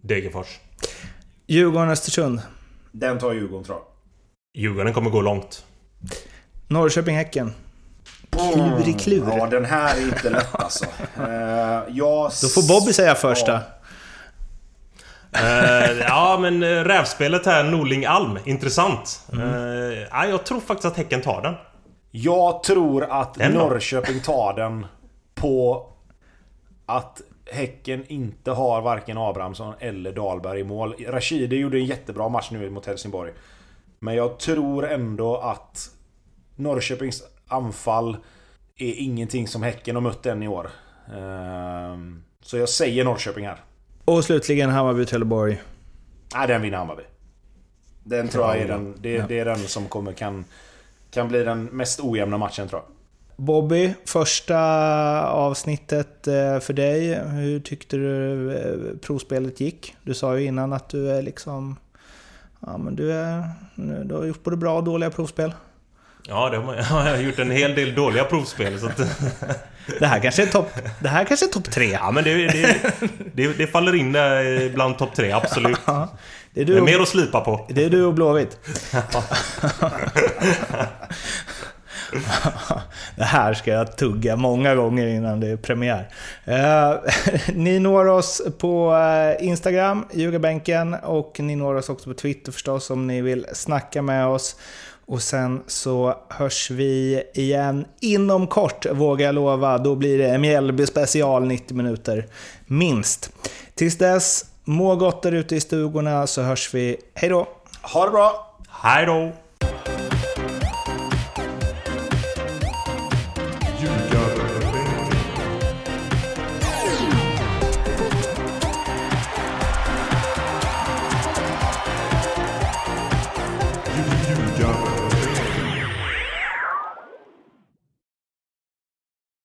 Degerfors. Djurgården-Östersund. Den tar Djurgården tror jag. Djurgården kommer gå långt. Norrköping-Häcken. Klurig klur. Ja, den här är inte lätt alltså. uh, jag... Då får Bobby säga första. Ja. uh, ja men uh, rävspelet här, Norling-Alm, intressant. Mm. Uh, ja, jag tror faktiskt att Häcken tar den. Jag tror att Norrköping tar den på att Häcken inte har varken Abrahamsson eller Dahlberg i mål. Rashidi gjorde en jättebra match nu mot Helsingborg. Men jag tror ändå att Norrköpings anfall är ingenting som Häcken har mött än i år. Ehm, så jag säger Norrköping här. Och slutligen Hammarby-Trelleborg. Nej, den vinner Hammarby. Den tror jag är den, det, det är den som kommer kan, kan bli den mest ojämna matchen tror jag. Bobby, första avsnittet eh, för dig. Hur tyckte du eh, provspelet gick? Du sa ju innan att du är liksom... Ja, men du, är, du har gjort både bra och dåliga provspel. Ja, det har jag har gjort en hel del dåliga provspel. Så att... det här kanske är topp är top tre. Ja, men det, det, det, det faller in bland topp tre, absolut. det är, du det är mer att slipa på. Det är du och Blåvitt. det här ska jag tugga många gånger innan det är premiär. Uh, ni når oss på eh, Instagram, Ljugarbänken, och ni når oss också på Twitter förstås om ni vill snacka med oss. Och sen så hörs vi igen inom kort, vågar jag lova. Då blir det Mjällby special 90 minuter, minst. Tills dess, må gott där ute i stugorna så hörs vi. Hej då! Ha det bra! Hej då!